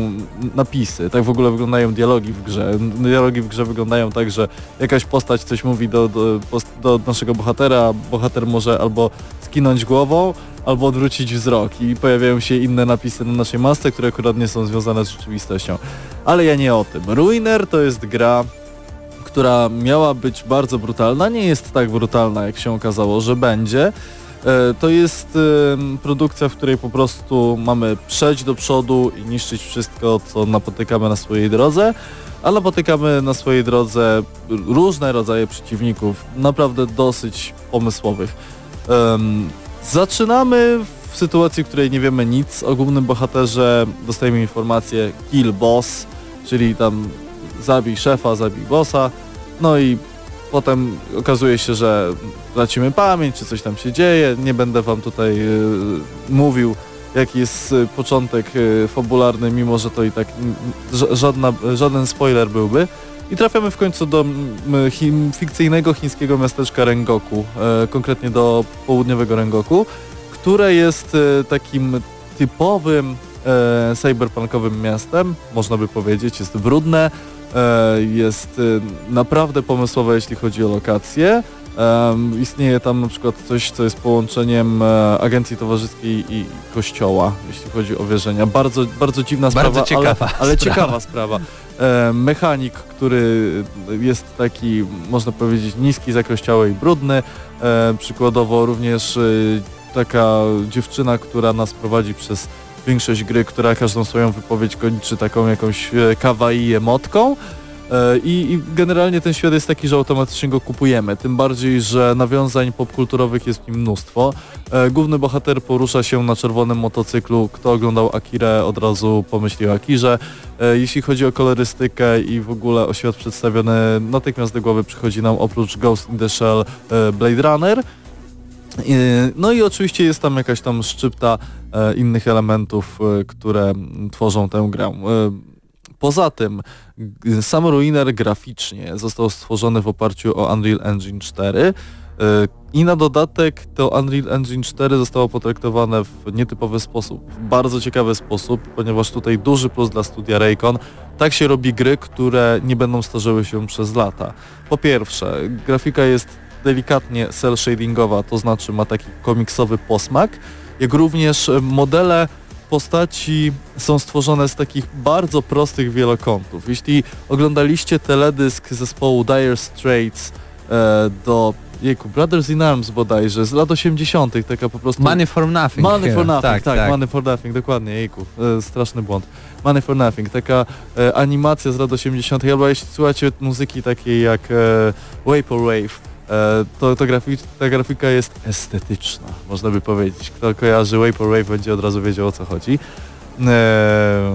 napisy. Tak w ogóle wyglądają dialogi w grze. Dialogi w grze wyglądają tak, że jakaś postać coś mówi do, do, do naszego bohatera, bohater może albo skinąć głową, albo odwrócić wzrok i pojawiają się inne napisy na naszej masce, które akurat nie są związane z rzeczywistością. Ale ja nie o tym. Ruiner to jest gra, która miała być bardzo brutalna, nie jest tak brutalna, jak się okazało, że będzie. E, To jest em, produkcja, w której po prostu mamy przejść do przodu i niszczyć wszystko, co napotykamy na swojej drodze, a napotykamy na swojej drodze różne rodzaje przeciwników, naprawdę dosyć pomysłowych. Zaczynamy w sytuacji, w której nie wiemy nic o głównym bohaterze, dostajemy informację kill boss, czyli tam zabij szefa, zabij bossa, no i potem okazuje się, że tracimy pamięć, czy coś tam się dzieje. Nie będę wam tutaj y, mówił, jaki jest y, początek y, fabularny, mimo że to i tak ża- żadna, żaden spoiler byłby. I trafiamy w końcu do mm, fikcyjnego chińskiego miasteczka Rengoku, e, konkretnie do południowego Rengoku, które jest e, takim typowym e, cyberpunkowym miastem, można by powiedzieć, jest brudne, e, jest e, naprawdę pomysłowe, jeśli chodzi o lokacje. Istnieje tam na przykład coś, co jest połączeniem e, agencji towarzyskiej i kościoła, jeśli chodzi o wierzenia. Bardzo, bardzo dziwna Bardzo sprawa, ciekawa ale, ale sprawa. ciekawa sprawa. E, mechanik, który jest taki, można powiedzieć, niski, zakościały i brudny. E, przykładowo również e, taka dziewczyna, która nas prowadzi przez większość gry, która każdą swoją wypowiedź kończy taką jakąś kawaii emotką. E, I, I generalnie ten świat jest taki, że automatycznie go kupujemy, tym bardziej, że nawiązań popkulturowych jest w nim mnóstwo. E, Główny bohater porusza się na czerwonym motocyklu, kto oglądał Akirę od razu pomyśli o Akirze. E, Jeśli chodzi o kolorystykę i w ogóle o świat przedstawiony, natychmiast do głowy przychodzi nam oprócz Ghost in the Shell Blade Runner. No i oczywiście jest tam jakaś tam szczypta innych elementów, które tworzą tę grę. Poza tym sam Ruiner graficznie został stworzony w oparciu o Unreal Engine 4 e, i na dodatek to Unreal Engine 4 zostało potraktowane w nietypowy sposób, w bardzo ciekawy sposób, ponieważ tutaj duży plus dla studia Raycon, tak się robi gry, które nie będą starzyły się przez lata. Po pierwsze, grafika jest delikatnie cel shadingowa, to znaczy ma taki komiksowy posmak, jak również modele postaci są stworzone z takich bardzo prostych wielokątów. Jeśli oglądaliście teledysk zespołu Dire Straits e, do jejku, Brothers in Arms bodajże, z lat 80., taka po prostu... Money for nothing. Money for nothing, tak, tak, Money for nothing, dokładnie, jejku, e, straszny błąd. Money for nothing, taka e, animacja z lat 80., albo jeśli słuchacie muzyki takiej jak e, Vaporwave, to, to grafik, ta grafika jest estetyczna, można by powiedzieć. Kto kojarzy Vaporwave będzie od razu wiedział o co chodzi. E,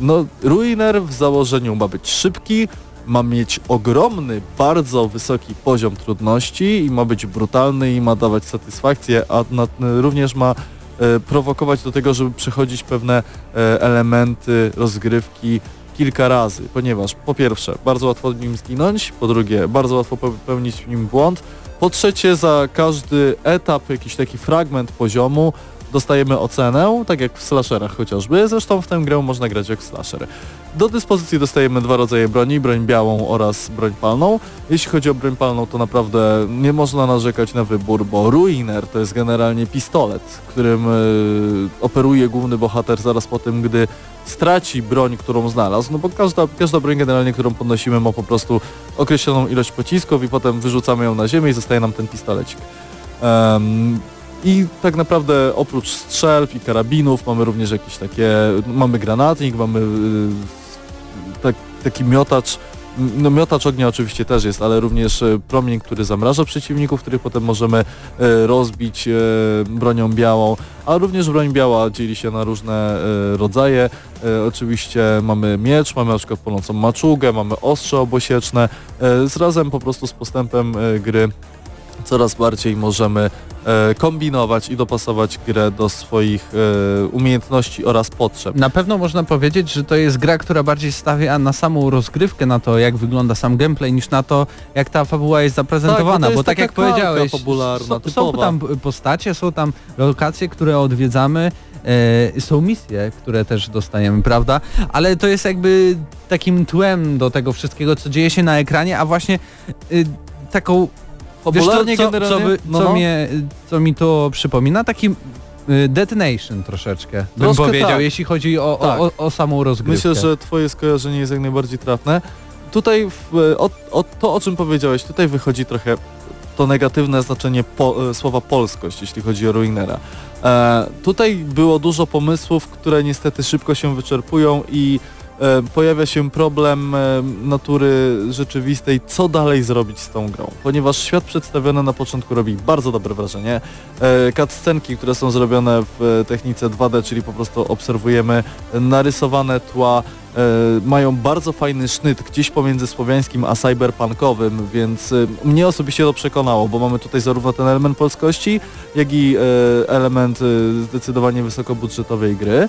no, Ruiner w założeniu ma być szybki, ma mieć ogromny, bardzo wysoki poziom trudności i ma być brutalny i ma dawać satysfakcję, a również ma e, prowokować do tego, żeby przechodzić pewne e, elementy rozgrywki kilka razy, ponieważ po pierwsze bardzo łatwo nim zginąć, po drugie bardzo łatwo popełnić w nim błąd, po trzecie za każdy etap, jakiś taki fragment poziomu dostajemy ocenę, tak jak w slasherach chociażby, zresztą w tę grę można grać jak slasher. Do dyspozycji dostajemy dwa rodzaje broni, broń białą oraz broń palną. Jeśli chodzi o broń palną, to naprawdę nie można narzekać na wybór, bo Ruiner to jest generalnie pistolet, którym y, operuje główny bohater zaraz po tym, gdy straci broń, którą znalazł, no bo każda, każda broń generalnie, którą podnosimy ma po prostu określoną ilość pocisków i potem wyrzucamy ją na ziemię i zostaje nam ten pistolecik. Em, i tak naprawdę oprócz strzelb i karabinów mamy również jakieś takie, mamy granatnik, mamy y, tak, taki miotacz, no miotacz ognia oczywiście też jest, ale również e, promień, który zamraża przeciwników, który potem możemy e, rozbić e, bronią białą, a również broń biała dzieli się na różne rodzaje. Oczywiście mamy miecz, mamy na przykład płonącą maczugę, mamy ostrze obosieczne. Z razem po prostu z postępem gry coraz bardziej możemy e, kombinować i dopasować grę do swoich e, umiejętności oraz potrzeb. Na pewno można powiedzieć, że to jest gra, która bardziej stawia na samą rozgrywkę, na to jak wygląda sam gameplay, niż na to jak ta fabuła jest zaprezentowana, Tak, bo bo tak jak powiedziałeś, są, są tam postacie, są tam lokacje, które odwiedzamy, e, są misje, które też dostajemy, prawda? Ale to jest jakby takim tłem do tego wszystkiego, co dzieje się na ekranie, a właśnie y, taką Wiesz co, generalnie... co, by, no, co, no. Mnie, co mi to przypomina? Taki y, Detonation troszeczkę, bym Troszkę powiedział, tak. jeśli chodzi o, Tak. o, o, samą rozgrywkę. Myślę, że twoje skojarzenie jest jak najbardziej trafne. Tutaj w, o, o, to, o czym powiedziałeś, tutaj wychodzi trochę to negatywne znaczenie po, e, słowa polskość, jeśli chodzi o Ruinera. E, tutaj było dużo pomysłów, które niestety szybko się wyczerpują i pojawia się problem e, natury rzeczywistej, co dalej zrobić z tą grą. Ponieważ świat przedstawiony na początku robi bardzo dobre wrażenie. E, cutscenki, które są zrobione w e, technice 2D, czyli po prostu obserwujemy narysowane tła, e, mają bardzo fajny sznyt gdzieś pomiędzy słowiańskim a cyberpunkowym, więc e, mnie osobiście to przekonało, bo mamy tutaj zarówno ten element polskości, jak i e, element e, zdecydowanie wysokobudżetowej gry.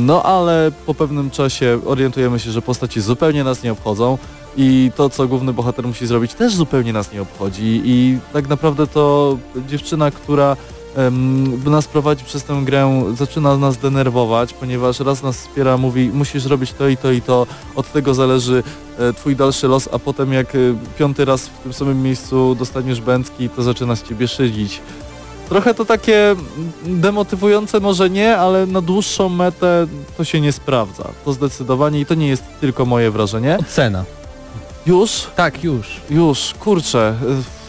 No ale po pewnym czasie orientujemy się, że postaci zupełnie nas nie obchodzą i to, co główny bohater musi zrobić, też zupełnie nas nie obchodzi i tak naprawdę to dziewczyna, która em, nas prowadzi przez tę grę, zaczyna nas denerwować, ponieważ raz nas wspiera, mówi musisz robić to i to i to, od tego zależy e, twój dalszy los, a potem jak e, piąty raz w tym samym miejscu dostaniesz bęcki, to zaczyna z ciebie szydzić. Trochę to takie demotywujące może nie, ale na dłuższą metę to się nie sprawdza. To zdecydowanie i to nie jest tylko moje wrażenie. Ocena. Już? Tak, już. Już, kurczę.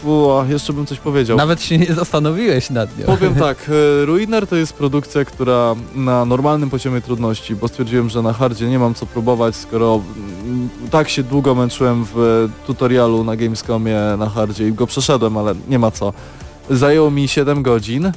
Fu, jeszcze bym coś powiedział. Nawet się nie zastanowiłeś nad nią. Powiem tak, e, Ruiner to jest produkcja, która na normalnym poziomie trudności, bo stwierdziłem, że na hardzie nie mam co próbować, skoro mm, tak się długo męczyłem w e, tutorialu na Gamescomie na hardzie i go przeszedłem, ale nie ma co. Zajęło mi 7 godzin.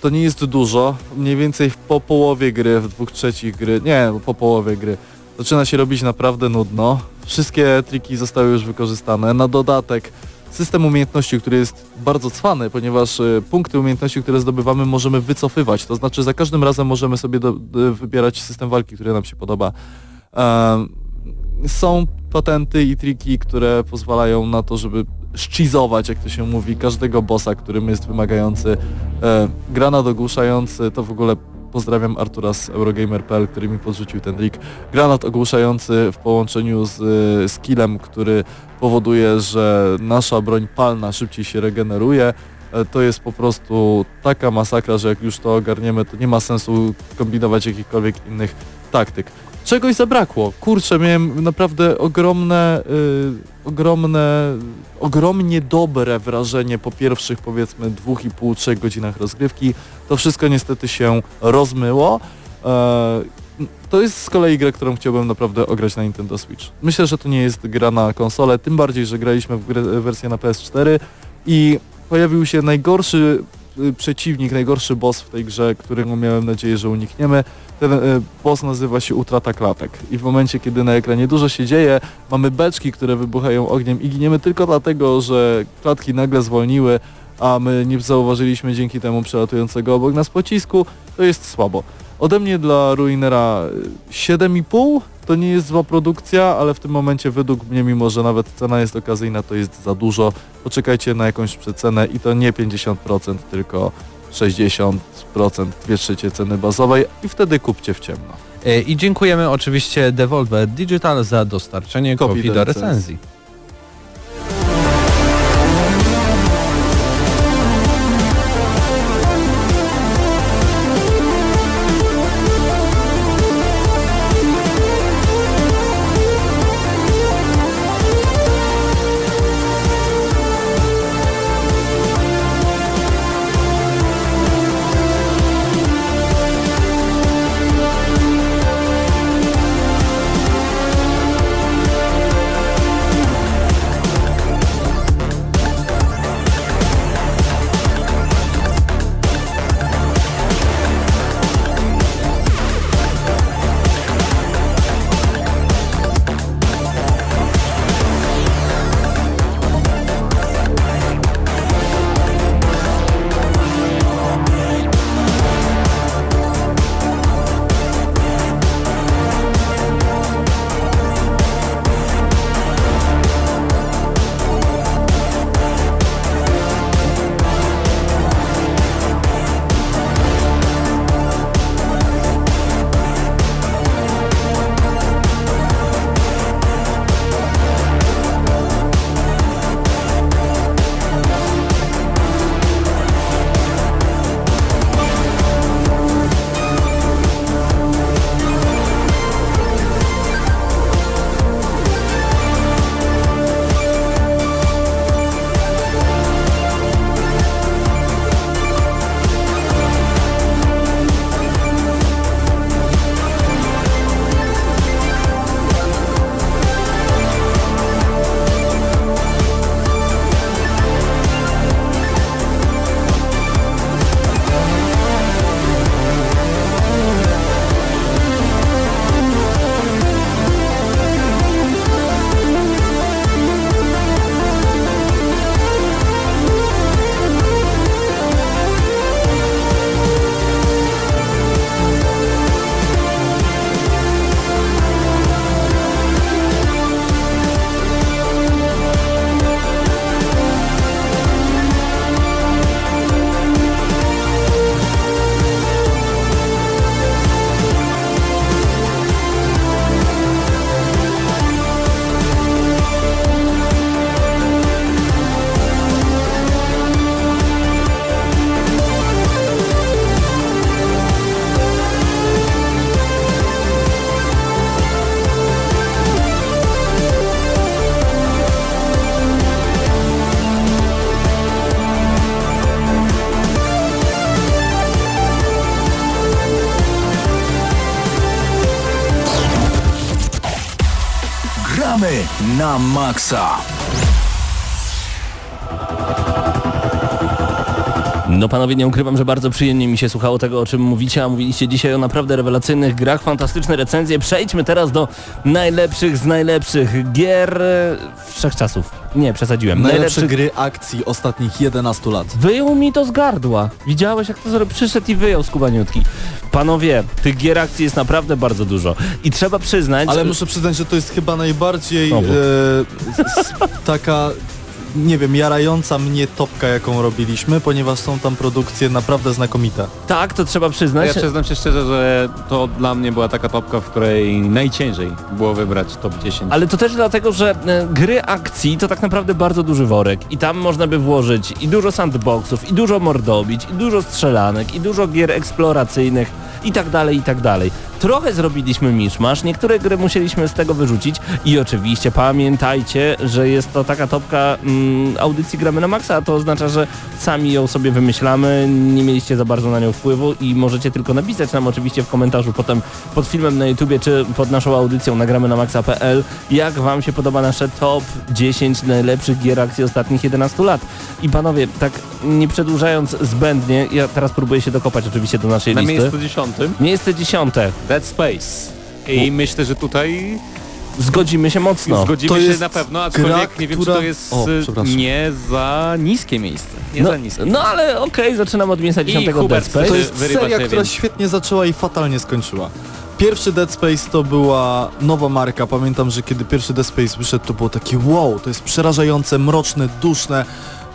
To nie jest dużo, mniej więcej po połowie gry, w dwóch trzecich gry, nie, po połowie gry. Zaczyna się robić naprawdę nudno. Wszystkie triki zostały już wykorzystane. Na dodatek system umiejętności, który jest bardzo cwany, ponieważ e, punkty umiejętności, które zdobywamy możemy wycofywać, to znaczy za każdym razem możemy sobie do, do, wybierać system walki, który nam się podoba. E, są patenty i triki, które pozwalają na to, żeby szczyzować, jak to się mówi, każdego bossa, którym jest wymagający. E, granat ogłuszający, to w ogóle pozdrawiam Artura z Eurogamer.pl, który mi podrzucił ten trik. Granat ogłuszający w połączeniu z e, skillem, który powoduje, że nasza broń palna szybciej się regeneruje. E, to jest po prostu taka masakra, że jak już to ogarniemy, to nie ma sensu kombinować jakichkolwiek innych taktyk czegoś zabrakło. Kurczę, miałem naprawdę ogromne, y, ogromne, ogromnie dobre wrażenie po pierwszych powiedzmy dwóch i pół, trzech godzinach rozgrywki. To wszystko niestety się rozmyło. E, to jest z kolei gra, którą chciałbym naprawdę ograć na Nintendo Switch. Myślę, że to nie jest gra na konsolę, tym bardziej, że graliśmy w wersję na PS4 i pojawił się najgorszy przeciwnik, najgorszy boss w tej grze, którego miałem nadzieję, że unikniemy. Ten y, boss nazywa się Utrata Klatek i w momencie, kiedy na ekranie dużo się dzieje, mamy beczki, które wybuchają ogniem i giniemy tylko dlatego, że klatki nagle zwolniły, a my nie zauważyliśmy dzięki temu przelatującego obok nas pocisku, to jest słabo. Ode mnie dla Ruinera 7,5 to nie jest zła produkcja, ale w tym momencie według mnie, mimo że nawet cena jest okazyjna, to jest za dużo. Poczekajcie na jakąś przecenę i to nie 50%, tylko 60%, 2 trzecie ceny bazowej i wtedy kupcie w ciemno. E, I dziękujemy oczywiście Devolver Digital za dostarczenie Kopii do recenzji. Na maksa. No panowie, nie ukrywam, że bardzo przyjemnie mi się słuchało tego, o czym mówicie, a mówiliście dzisiaj o naprawdę rewelacyjnych grach, fantastyczne recenzje. Przejdźmy teraz do najlepszych z najlepszych gier e, wszechczasów. Nie, przesadziłem. Najlepsze gry akcji ostatnich 11 lat. Wyjął mi to z gardła. Widziałeś jak to zrobił? Przyszedł i wyjął z kubaniutki. Panowie, tych gier akcji jest naprawdę bardzo dużo. I trzeba przyznać... Ale muszę przyznać, że to jest chyba najbardziej e, s- taka, nie wiem, jarająca mnie topka, jaką robiliśmy, ponieważ są tam produkcje naprawdę znakomite. Tak, to trzeba przyznać. Ja przyznam się szczerze, że to dla mnie była taka topka, w której najciężej było wybrać top 10. Ale to też dlatego, że e, gry akcji to tak naprawdę bardzo duży worek i tam można by włożyć i dużo sandboxów, i dużo mordobić, i dużo strzelanek, i dużo gier eksploracyjnych i tak dalej, i tak dalej. Trochę zrobiliśmy miszmasz, niektóre gry musieliśmy z tego wyrzucić i oczywiście pamiętajcie, że jest to taka topka mm, audycji Gramy na Maxa, a to oznacza, że sami ją sobie wymyślamy, nie mieliście za bardzo na nią wpływu i możecie tylko napisać nam oczywiście w komentarzu potem pod filmem na YouTubie czy pod naszą audycją nagramy na maxa.pl jak wam się podoba nasze top 10 najlepszych gier akcji ostatnich 11 lat. I panowie, tak nie przedłużając zbędnie, ja teraz próbuję się dokopać oczywiście do naszej Na listy. miejscu dziesiątym Miejsce dziesiąte. Dead Space. I myślę, że tutaj Zgodzimy się mocno. zgodzimy To się jest na pewno, aczkolwiek gra, nie wiem, która- czy to jest O, nie za niskie miejsce. Nie no, za niskie. no ale okej, zaczynam od miejsca dziesiątego Dead Hubert, Space. To jest seria, która więc- świetnie zaczęła i fatalnie skończyła. Pierwszy Dead Space to była nowa marka. Pamiętam, że kiedy pierwszy Dead Space wyszedł, to było takie wow, to jest przerażające, mroczne, duszne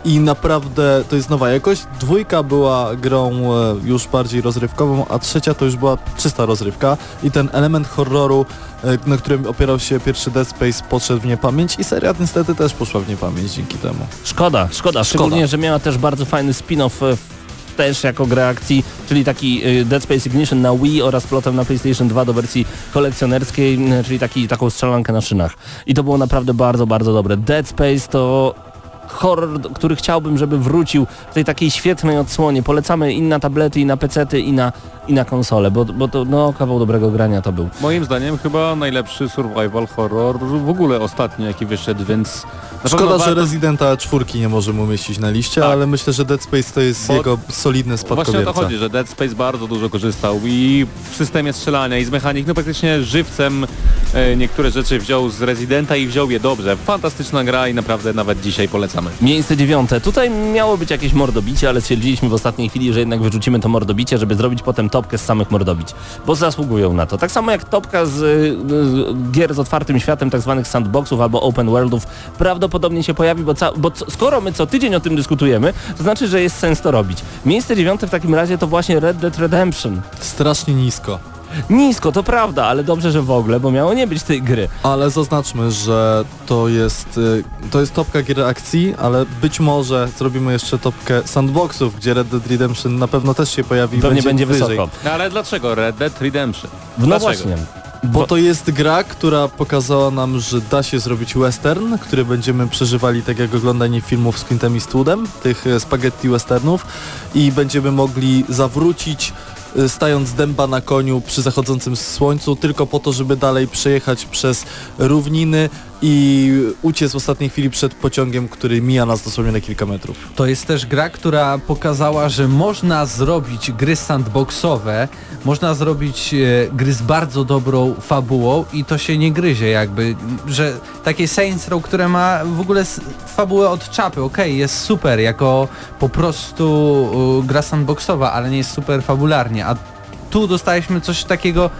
i naprawdę to jest nowa jakość. Dwójka była grą e, już bardziej rozrywkową, a trzecia to już była czysta rozrywka i ten element horroru, e, na którym opierał się pierwszy Dead Space, podszedł w niepamięć i seria niestety też poszła w niepamięć dzięki temu. Szkoda, szkoda, szczególnie, że miała też bardzo fajny spin-off e, w- też jako grę akcji, czyli taki Dead Space Ignition na Wii oraz plotem na PlayStation 2 do wersji kolekcjonerskiej, czyli taki, taką strzelankę na szynach. I to było naprawdę bardzo, bardzo dobre. Dead Space to horror, który chciałbym, żeby wrócił w tej takiej świetnej odsłonie. Polecamy i na tablety, i na pecety, i na, i na konsole, bo, bo to no, kawał dobrego grania to był. Moim zdaniem chyba najlepszy survival horror w ogóle ostatnio jaki wyszedł, więc Szkoda, że Residenta czwórki nie możemy umieścić na liście, Tak. ale myślę, że Dead Space to jest Bo- jego solidny Właśnie o to spadkobierca. chodzi, że Dead Space bardzo dużo korzystał i w systemie strzelania i z mechanik, no praktycznie żywcem e, niektóre rzeczy wziął z Residenta i wziął je dobrze. Fantastyczna gra i naprawdę nawet dzisiaj Miejsce dziewiąte. Tutaj miało być jakieś mordobicie, ale stwierdziliśmy w ostatniej chwili, że jednak wyrzucimy to mordobicie, żeby zrobić potem topkę z samych mordobić, bo zasługują na to. Tak samo jak topka z, z gier z otwartym światem, tak zwanych sandboxów albo open worldów, prawdopodobnie się pojawi, bo, bo skoro my co tydzień o tym dyskutujemy, to znaczy, że jest sens to robić. Miejsce dziewiąte w takim razie to właśnie Red Dead Redemption. Strasznie nisko. Nisko, to prawda, ale dobrze, że w ogóle, bo miało nie być tej gry. Ale zaznaczmy, że to jest, y, to jest topka gier akcji, ale być może zrobimy jeszcze topkę sandboxów, gdzie Red Dead Redemption na pewno też się pojawi i Pewnie będzie wyżej. wysoko. No ale dlaczego Red Dead Redemption? No Dlaczego? właśnie. Bo to jest gra, która pokazała nam, że da się zrobić western, który będziemy przeżywali tak jak oglądanie filmów z Clintem Eastwoodem, tych e, spaghetti westernów i będziemy mogli zawrócić stając dęba na koniu przy zachodzącym słońcu tylko po to, żeby dalej przejechać przez równiny i uciec w ostatniej chwili przed pociągiem, który mija nas dosłownie na kilka metrów. To jest też gra, która pokazała, że można zrobić gry sandboxowe, można zrobić e, gry z bardzo dobrą fabułą i to się nie gryzie jakby, że takie Saints Row, które ma w ogóle fabułę od czapy, okej, jest super jako po prostu e, gra sandboxowa, ale nie jest super fabularnie, a tu dostaliśmy coś takiego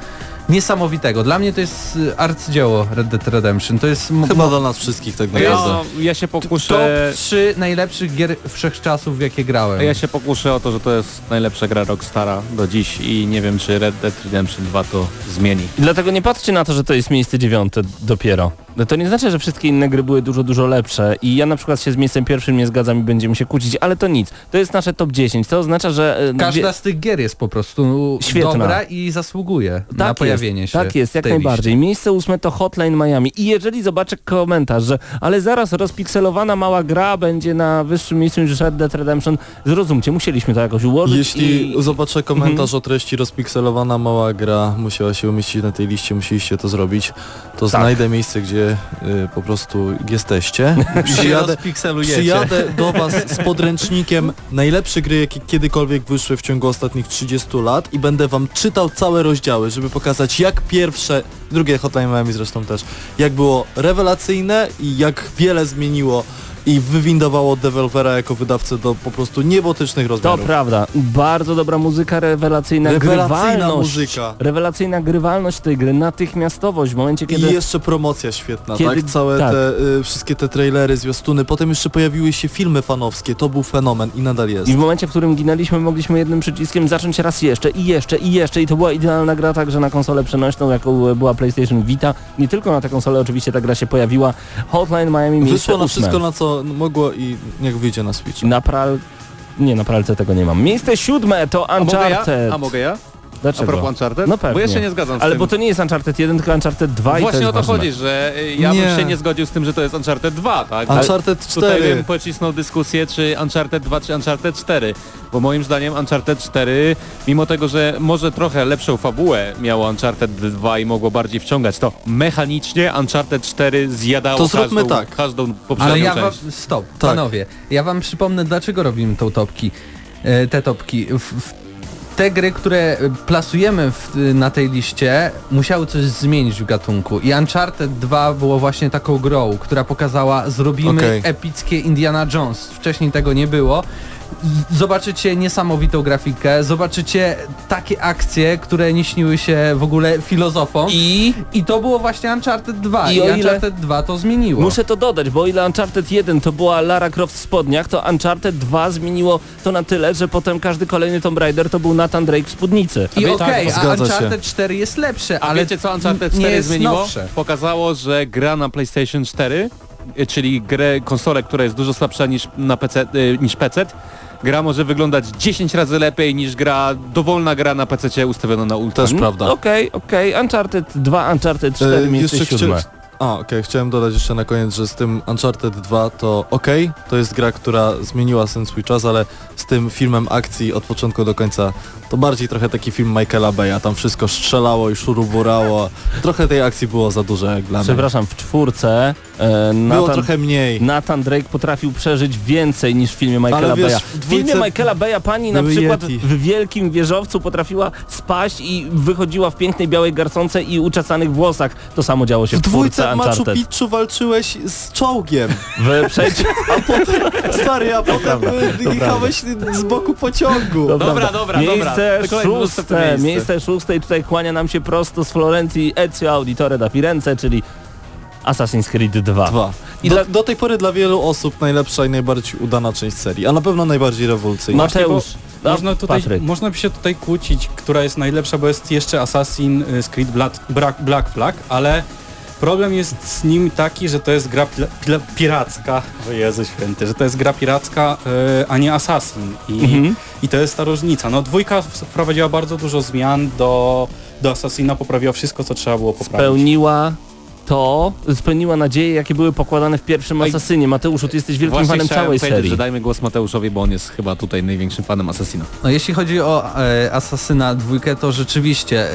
niesamowitego. Dla mnie to jest e, arcydzieło Red Dead Redemption. To jest Chyba dla nas wszystkich tak No naprawdę. ja, ja się top pokuszę... 3 najlepszych gier wszechczasów, w jakie grałem. Ja się pokuszę o to, że to jest najlepsza gra Rockstara do dziś i nie wiem, czy Red Dead Redemption 2 to zmieni. I dlatego nie patrzcie na to, że to jest miejsce dziewiąte dopiero. No to nie znaczy, że wszystkie inne gry były dużo, dużo lepsze i ja na przykład się z miejscem pierwszym nie zgadzam i będziemy się kłócić, ale to nic. To jest nasze top 10. To oznacza, że... e, Każda z tych gier jest po prostu Świetna. dobra i zasługuje na Tak pojawienie jest, się. Tak jest, jak najbardziej. Miejsce ósme to Hotline Miami. I jeżeli zobaczę komentarz, że ale zaraz rozpikselowana mała gra będzie na wyższym miejscu niż Red Dead Redemption, zrozumcie, musieliśmy to jakoś ułożyć Jeśli i... zobaczę komentarz o treści rozpikselowana mała gra musiała się umieścić na tej liście, musieliście to zrobić, to Tak. znajdę miejsce, gdzie y, po prostu jesteście. Przyjadę, przyjadę do Was z podręcznikiem najlepsze gry, jakie kiedykolwiek wyszły w ciągu ostatnich 30 lat i będę Wam czytał całe rozdziały, żeby pokazać jak pierwsze, drugie Hotline Miami zresztą też, jak było rewelacyjne i jak wiele zmieniło i wywindowało Developera jako wydawcę do po prostu niebotycznych To rozmiarów. prawda. Bardzo dobra muzyka, rewelacyjna, Rewelacyjna grywalność. muzyka. Rewelacyjna grywalność tej gry, natychmiastowość w momencie, I kiedy... jeszcze promocja świetna, Kiedy- tak? Całe tak. te, y, wszystkie te trailery, zwiastuny, potem jeszcze pojawiły się filmy fanowskie, to był fenomen i nadal jest. I w momencie, w którym ginęliśmy, mogliśmy jednym przyciskiem zacząć raz jeszcze i jeszcze i jeszcze i to była idealna gra także na konsolę przenośną, jaką była PlayStation Vita. Nie tylko na tę konsolę oczywiście ta gra się pojawiła. Hotline Miami Wyszło na wszystko, na co mogło i niech wyjdzie na Switch. Na pral... Nie, na pralce tego nie mam. Miejsce siódme to A mogę ja? Uncharted. A mogę ja? A Dlaczego? propos Uncharted? No pewnie. Bo ja się nie zgadzam z Ale tym. bo to nie jest Uncharted 1, tylko Uncharted 2 i to Właśnie o to ważne. chodzi, że y, ja Nie. bym się nie zgodził z tym, że to jest Uncharted 2, tak? Uncharted Tutaj 4. bym pocisnął dyskusję, czy Uncharted 2, czy Uncharted 4. Bo moim zdaniem Uncharted 4, mimo tego, że może trochę lepszą fabułę miało Uncharted 2 i mogło bardziej wciągać, to mechanicznie Uncharted 4 zjadało To zróbmy każdą, tak. każdą poprzednią Ale ja wam, część. stop, Tak. panowie, ja wam przypomnę dlaczego robimy tą topki, e, te topki. W, w, te gry, które plasujemy w, na tej liście, musiały coś zmienić w gatunku. I Uncharted 2 było właśnie taką grą, która pokazała, zrobimy Okej. epickie Indiana Jones. Wcześniej tego nie było. Zobaczycie niesamowitą grafikę, zobaczycie takie akcje, które nie śniły się w ogóle filozofom. I, I to było właśnie Uncharted 2. I I, Uncharted 2 to zmieniło. muszę to dodać, bo o ile Uncharted 1 to była Lara Croft w spodniach, to Uncharted 2 zmieniło to na tyle, że potem każdy kolejny Tomb Raider to był Nathan Drake w spódnicy. I okej, tak, a zgadza się. Uncharted 4 jest lepsze, A ale wiecie co Uncharted nie 4 jest zmieniło? nowsze. Pokazało, że gra na PlayStation 4, y, czyli grę, konsolę, która jest dużo słabsza niż na PC, y, niż PC, gra może wyglądać 10 razy lepiej niż gra, dowolna gra na PC ustawiona na ultra. Też prawda. Okej, okej, Uncharted 2, Uncharted 4, E, miejsce jeszcze siódme. chcia- A, okej, chciałem dodać jeszcze na koniec, że z tym Uncharted 2 to okej, to jest gra, która zmieniła sen swój czas, ale z tym filmem akcji od początku do końca to bardziej trochę taki film Michaela Bay'a, tam wszystko strzelało i szuruburało. Trochę tej akcji było za dużo jak dla mnie. Przepraszam, w czwórce e, Było Nathan, trochę mniej. Nathan Drake potrafił przeżyć więcej niż w filmie Michaela wiesz, Bay'a. w W filmie dwójce Michaela Bay'a pani na przykład Yeti. w wielkim wieżowcu potrafiła spaść i wychodziła w pięknej białej garconce i uczesanych włosach. To samo działo się W w dwójce czwórce w Machu. Picchu walczyłeś z czołgiem, W przejściu... a potem, stary, a potem jechałeś z boku pociągu. Dobra, dobra, miejsce dobra. Kolejne szóste, miejsce. miejsce szóste i tutaj kłania nam się prosto z Florencji Ezio Auditore da Firenze, czyli Assassin's Creed 2. Dwa. I do, dla- do tej pory dla wielu osób najlepsza i najbardziej udana część serii, a na pewno najbardziej rewolucyjna. Mateusz, no, Można, tutaj, Patryk. można by się tutaj kłócić, która jest najlepsza, bo jest jeszcze Assassin's Creed Black, Black Flag, ale problem jest z nim taki, że to jest gra piracka, o Jezu Święty, że to jest gra piracka, e, a nie Assassin. I, Mhm. I to jest ta różnica. No dwójka wprowadziła bardzo dużo zmian do, do Assassina, poprawiła wszystko, co trzeba było poprawić. spełniła to, spełniła nadzieje, jakie były pokładane w pierwszym Oj. Asasynie. Mateusz, ty jesteś wielkim Właśnie fanem całej serii. że dajmy głos Mateuszowi, bo on jest chyba tutaj największym fanem Assassina. No jeśli chodzi o e, Asasyna dwójkę, to rzeczywiście e,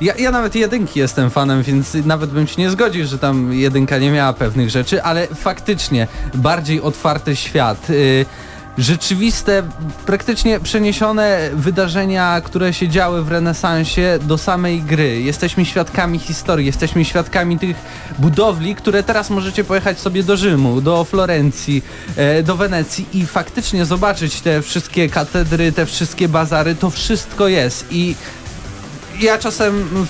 ja, ja nawet jedynki jestem fanem, więc nawet bym się nie zgodził, że tam jedynka nie miała pewnych rzeczy, ale faktycznie bardziej otwarty świat. E, Rzeczywiste, praktycznie przeniesione wydarzenia, które się działy w renesansie do samej gry. Jesteśmy świadkami historii, jesteśmy świadkami tych budowli, które teraz możecie pojechać sobie do Rzymu, do Florencji, e, do Wenecji i faktycznie zobaczyć te wszystkie katedry, te wszystkie bazary, to wszystko jest i ja czasem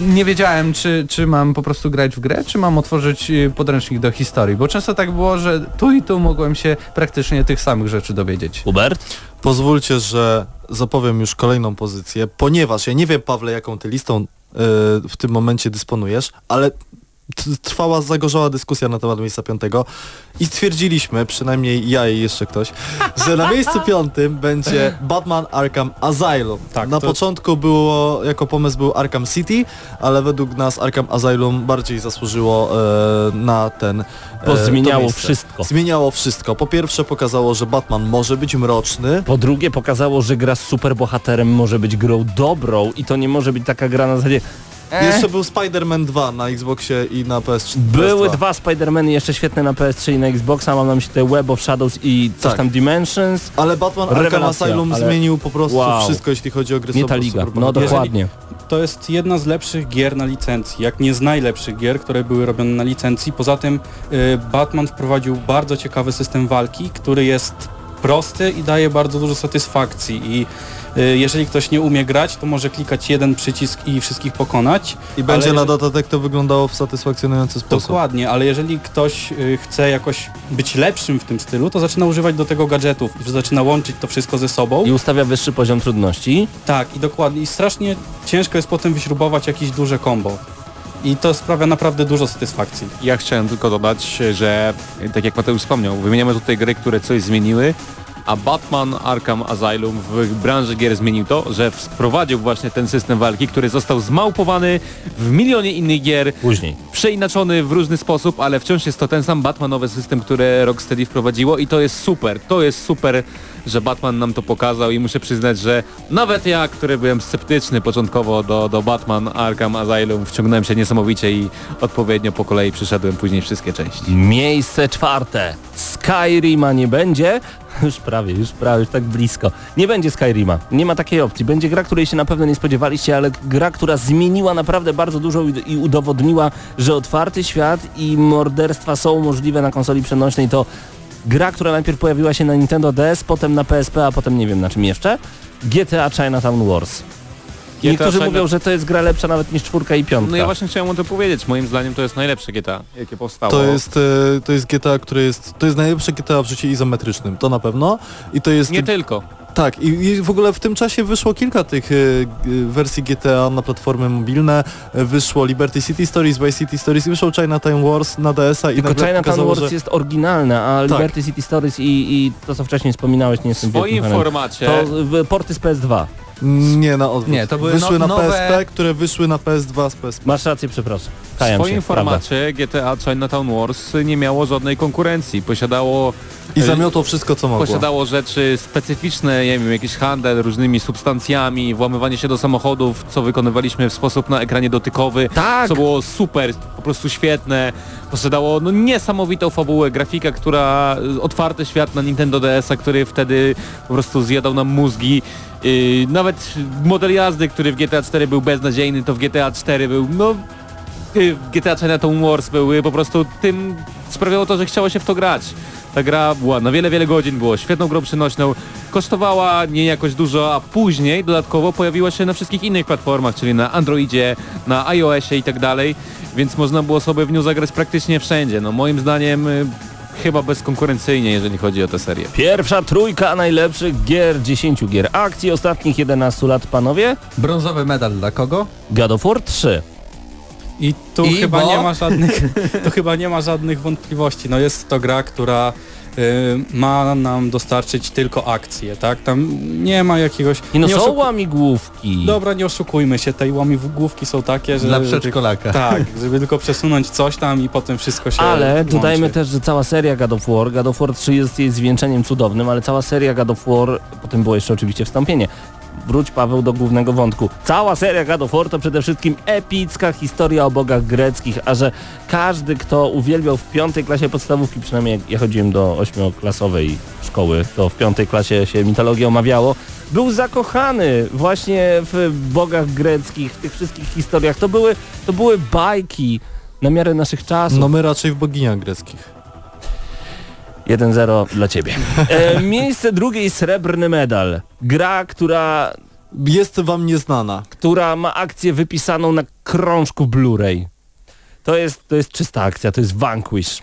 nie wiedziałem, czy, czy mam po prostu grać w grę, czy mam otworzyć y, podręcznik do historii, bo często tak było, że tu i tu mogłem się praktycznie tych samych rzeczy dowiedzieć. Hubert? Pozwólcie, że zapowiem już kolejną pozycję, ponieważ ja nie wiem, Pawle, jaką ty listą y, w tym momencie dysponujesz, ale trwała zagorzała dyskusja na temat miejsca piątego i stwierdziliśmy, przynajmniej ja i jeszcze ktoś, że na miejscu piątym będzie Batman Arkham Asylum. Tak, na to- początku było, jako pomysł był Arkham City, ale według nas Arkham Asylum bardziej zasłużyło e, na ten e, Bo zmieniało wszystko. Zmieniało wszystko. Po pierwsze pokazało, że Batman może być mroczny, Po drugie pokazało, że gra z superbohaterem może być grą dobrą i to nie może być taka gra na zasadzie E. Jeszcze był Spider-Man 2 na Xboxie i na PS3. Były PS2. dwa Spider-Many jeszcze świetne na PS3 i na Xboxa, mam na myśli te Web of Shadows i coś Tak. tam Dimensions. Ale Batman Arkham Asylum ale- zmienił po prostu Wow. wszystko, jeśli chodzi o gry Nie ta liga, no Jeżeli- dokładnie. To jest jedna z lepszych gier na licencji, jak nie z najlepszych gier, które były robione na licencji. Poza tym y, Batman wprowadził bardzo ciekawy system walki, który jest prosty i daje bardzo dużo satysfakcji i y, jeżeli ktoś nie umie grać, to może klikać jeden przycisk i wszystkich pokonać. I będzie na dodatek to wyglądało w satysfakcjonujący sposób. Dokładnie, ale jeżeli ktoś y, chce jakoś być lepszym w tym stylu, to zaczyna używać do tego gadżetów zaczyna łączyć to wszystko ze sobą. I ustawia wyższy poziom trudności. Tak, i dokładnie. I strasznie ciężko jest potem wyśrubować jakieś duże combo. I to sprawia naprawdę dużo satysfakcji. Ja chciałem tylko dodać, że tak jak Mateusz wspomniał, wymieniamy tutaj gry, które coś zmieniły, a Batman Arkham Asylum w branży gier zmienił to, że wprowadził właśnie ten system walki, który został zmałpowany w milionie innych gier, Później. przeinaczony w różny sposób, ale wciąż jest to ten sam Batmanowy system, który Rocksteady wprowadziło i to jest super. To jest super, że Batman nam to pokazał i muszę przyznać, że nawet ja, który byłem sceptyczny początkowo do, do Batman Arkham Asylum, wciągnąłem się niesamowicie i odpowiednio po kolei przyszedłem później wszystkie części. Miejsce czwarte. Skyrima nie będzie. Już prawie, już prawie, już tak blisko. Nie będzie Skyrima. Nie ma takiej opcji. Będzie gra, której się na pewno nie spodziewaliście, ale gra, która zmieniła naprawdę bardzo dużo i, i udowodniła, że otwarty świat i morderstwa są możliwe na konsoli przenośnej. To gra, która najpierw pojawiła się na Nintendo DS, potem na PSP, a potem nie wiem na czym jeszcze. GTA Chinatown Wars. GTA Niektórzy China- mówią, że to jest gra lepsza nawet niż czwórka i piątka. No ja właśnie chciałem o tym powiedzieć. Moim zdaniem to jest najlepsze GTA, jakie powstało. To jest, e, to jest GTA, które jest, to jest najlepsze GTA w życiu izometrycznym, to na pewno. I to jest, Nie tylko. Tak, i, i w ogóle w tym czasie wyszło kilka tych e, g- wersji GTA na platformy mobilne, E, wyszło Liberty City Stories, Vice City Stories, i wyszło Chinatown Wars na DS-a i Tylko Chinatown Wars że... jest oryginalne, a Tak. Liberty City Stories i, i to, co wcześniej wspominałeś, nie W jestem swoim wielkim fanem. formacie... To w- porty z PS2. Nie, na odwrót. Nie, to były wyszły no- na nowe- PSP, które wyszły na PS2 z PSP. Masz rację, przepraszam. W Kajam swoim się, prawda. formacie GTA Chinatown Wars nie miało żadnej konkurencji. Posiadało, I zamiotło wszystko, co mogło. posiadało rzeczy specyficzne, nie wiem, jakiś handel różnymi substancjami, włamywanie się do samochodów, co wykonywaliśmy w sposób na ekranie dotykowy, Tak! co było super, po prostu świetne. Posiadało no, niesamowitą fabułę, grafika, która, otwarty świat na Nintendo DS-a, który wtedy po prostu zjadał nam mózgi. Yy, nawet model jazdy, który w GTA 4 był beznadziejny, to w GTA 4 był, no y, GTA Chinatown Wars były po prostu tym sprawiało to, że chciało się w to grać. Ta gra była na wiele, wiele godzin, było świetną grą przenośną, kosztowała nie jakoś dużo, a później dodatkowo pojawiła się na wszystkich innych platformach, czyli na Androidzie, na iOSie i tak dalej, więc można było sobie w nią zagrać praktycznie wszędzie. No moim zdaniem y, chyba bezkonkurencyjnie, jeżeli chodzi o tę serię. Pierwsza trójka najlepszych gier, 10 gier akcji ostatnich 11 lat, panowie. Brązowy medal dla kogo? God of War 3. I tu I chyba bo? nie ma żadnych, tu chyba nie ma żadnych wątpliwości. No jest to gra, która ma nam dostarczyć tylko akcje, tak? Tam nie ma jakiegoś... I no nie są łamigłówki. Dobra, nie oszukujmy się, te łamigłówki są takie, że... Dla przedszkolaka. Tak, żeby tylko przesunąć coś tam i potem wszystko się Ale łączy. dodajmy też, że cała seria God of War, God of War 3 jest jej zwieńczeniem cudownym, ale cała seria God of War, potem było jeszcze oczywiście wstąpienie. Wróć Paweł do głównego wątku. Cała seria God of War to przede wszystkim epicka historia o bogach greckich, a że każdy, kto uwielbiał w piątej klasie podstawówki, przynajmniej ja chodziłem do ośmioklasowej szkoły, to w piątej klasie się mitologię omawiało, był zakochany właśnie w bogach greckich, w tych wszystkich historiach. To były, to były bajki na miarę naszych czasów. No my raczej w boginiach greckich. 1-0 dla ciebie. E, miejsce drugie srebrny medal. Gra, która, Jest wam nieznana. która ma akcję wypisaną na krążku Blu-ray. To jest, to jest czysta akcja, to jest Vanquish.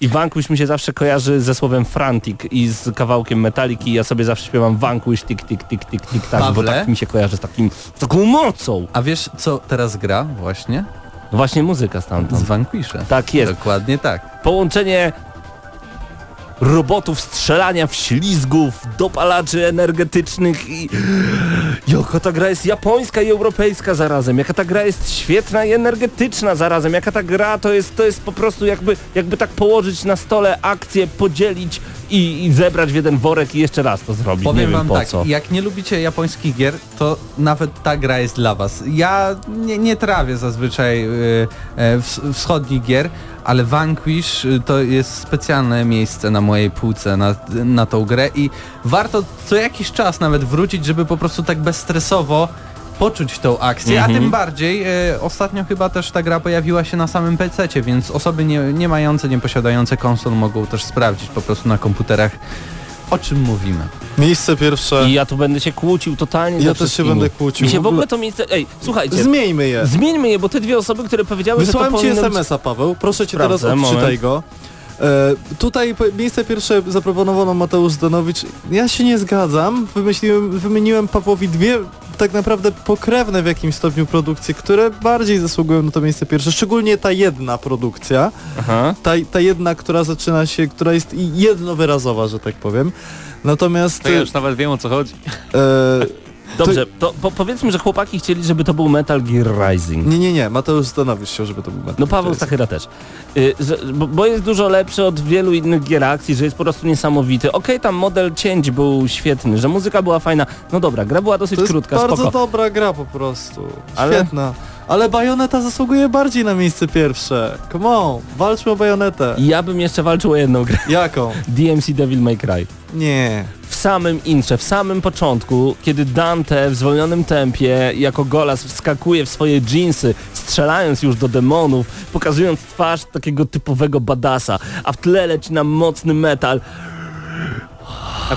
I Vanquish mi się zawsze kojarzy ze słowem frantic i z kawałkiem metaliki. Ja sobie zawsze śpiewam Vanquish, tik, tik, tik, tik, tik, tak, bo tak mi się kojarzy z, takim, z taką mocą. A wiesz co teraz gra właśnie? Właśnie muzyka Z stamtąd. Vanquisha. Tak jest. Dokładnie tak. Połączenie robotów strzelania w ślizgów, dopalaczy energetycznych i... Jaka ta gra jest japońska i europejska zarazem, jaka ta gra jest świetna i energetyczna zarazem, jaka ta gra to jest, to jest po prostu jakby, jakby tak położyć na stole akcję, podzielić i, i zebrać w jeden worek i jeszcze raz to zrobić. Powiem nie wam tak, co. jak nie lubicie japońskich gier, to nawet ta gra jest dla was. Ja nie, nie trawię zazwyczaj y, e, ws- wschodnich gier, ale Vanquish y, to jest specjalne miejsce na mojej półce na, na tą grę i warto co jakiś czas nawet wrócić, żeby po prostu tak bezstresowo poczuć tą akcję, Mhm. a tym bardziej e, ostatnio chyba też ta gra pojawiła się na samym PC, więc osoby nie, nie mające, nie posiadające konsol mogą też sprawdzić po prostu na komputerach o czym mówimy. Miejsce pierwsze. I ja tu będę się kłócił totalnie Ja też się będę kłócił. Mi się W ogóle- to miejsce... Ej, słuchajcie, Zmieńmy je. zmieńmy je, bo te dwie osoby, które powiedziały, Wysłałem że to ci powinno. SMS-a, Paweł. Proszę cię Sprawdzę, teraz odczytaj moment. go. E, tutaj miejsce pierwsze zaproponowano Mateusz Zdanowicz. Ja się nie zgadzam. Wymyśliłem, wymieniłem Pawłowi dwie tak naprawdę pokrewne w jakimś stopniu produkcje, które bardziej zasługują na to miejsce pierwsze. Szczególnie ta jedna produkcja. Aha. Ta, ta jedna, która zaczyna się, która jest jednowyrazowa, że tak powiem. Natomiast To ja już nawet wiem o co chodzi. e, Dobrze, to po, powiedzmy, że chłopaki chcieli, żeby to był Metal Gear Rising. nie, nie, nie. Mateusz Zdanowicz chciał, żeby to był Metal No Paweł. Stachyra też. Y, że, bo, bo jest dużo lepszy od wielu innych gier akcji, że jest po prostu niesamowity. Okej, tam model cięć był świetny, że muzyka była fajna. No dobra, gra była dosyć To jest krótka, bardzo spoko. dobra gra po prostu. Świetna. Ale Bajoneta zasługuje bardziej na miejsce pierwsze. Come on, walczmy o Bajonetę. Ja bym jeszcze walczył o jedną grę. Jaką? DMC Devil May Cry. Nie. W samym intrze, w samym początku, kiedy Dante w zwolnionym tempie jako golas wskakuje w swoje jeansy, strzelając już do demonów, pokazując twarz takiego typowego badasa, a w tle leci nam mocny metal.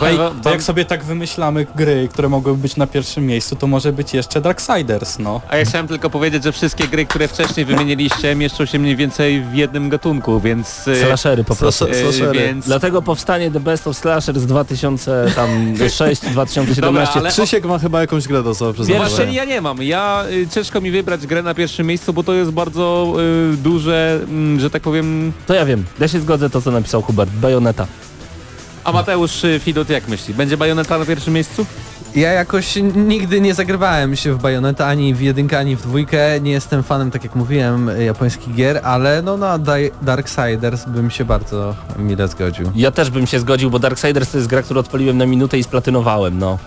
Ej, Wam- to jak sobie tak wymyślamy gry, które mogłyby być na pierwszym miejscu, to może być jeszcze Darksiders, no. A ja chciałem tylko powiedzieć, że wszystkie gry, które wcześniej wymieniliście, mieszczą się mniej więcej w jednym gatunku, więc... e, Slashery po prostu. E, slashery. Więc... Dlatego powstanie The Best of Slasher z 2006 2017 Dobra, ale- Krzysiek ma chyba jakąś grę do zaprezentowania. właśnie ja nie mam. Ja y, ciężko mi wybrać grę na pierwszym miejscu, bo to jest bardzo y, duże, mm, że tak powiem. To ja wiem, ja się zgodzę to co napisał Hubert, Bajoneta. A Mateusz y, Fidut jak myśli? Będzie Bajoneta na pierwszym miejscu? Ja jakoś nigdy nie zagrywałem się w Bayonetta ani w jedynkę, ani w dwójkę. Nie jestem fanem, tak jak mówiłem, japońskich gier, ale no na Darksiders bym się bardzo mile zgodził. Ja też bym się zgodził, bo Darksiders to jest gra, którą odpaliłem na minutę i splatynowałem, no.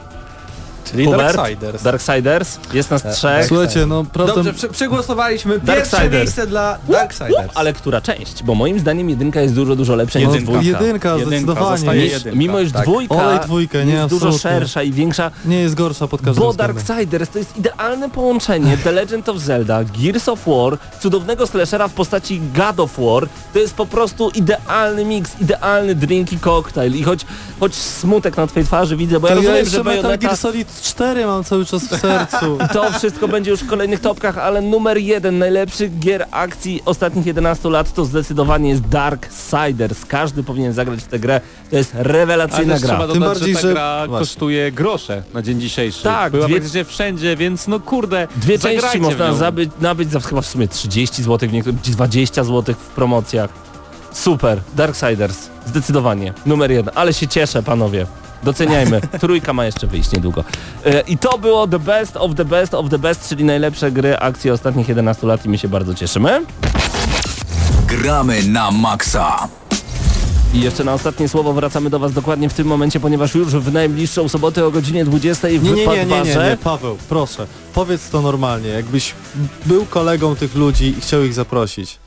Czyli Hubert? Darksiders. Darksiders? Jest nas trzech. Słuchajcie, no prawda... Dobrze, prze- przegłosowaliśmy pierwsze miejsce dla Darksiders. Ale która część? Bo moim zdaniem jedynka jest dużo, dużo lepsza niż Jedynka. dwójka. jedynka, Jedynka, zdecydowanie. jedynka. Mimo iż tak. dwójka Olej dwójkę, nie, jest dużo szersza i większa, nie jest gorsza pod każdym bo. Darksiders to jest idealne połączenie The Legend of Zelda, Gears of War, cudownego slashera w postaci God of War. To jest po prostu idealny miks, idealny drink i koktajl. I choć, choć smutek na twojej twarzy widzę, bo ja To ja rozumiem, że Metal Bayonetta... Gear Solid 4 mam cały czas w sercu. To wszystko będzie już w kolejnych topkach, ale numer jeden najlepszych gier akcji ostatnich 11 lat to zdecydowanie jest Darksiders. Każdy powinien zagrać w tę grę. To jest rewelacyjna gra. trzeba Tym dodać, bardziej, że ta że- gra Właśnie. kosztuje grosze na dzień dzisiejszy. Tak, Była dwie- praktycznie wszędzie, więc no kurde, Dwie części w można nią. zabyć, nabyć za chyba w sumie 30 zł, w niektórych 20 zł w promocjach. Super, Darksiders, zdecydowanie, numer jeden, ale się cieszę panowie. Doceniajmy. Trójka ma jeszcze wyjść niedługo. E, I to było the best of the best of the best, czyli najlepsze gry akcji ostatnich 11 lat i my się bardzo cieszymy. Gramy na maksa. I jeszcze na ostatnie słowo wracamy do Was dokładnie w tym momencie, ponieważ już w najbliższą sobotę o godzinie 20 w Nie, nie, nie, nie, nie, Paweł, proszę, powiedz to normalnie, jakbyś był kolegą tych ludzi i chciał ich zaprosić.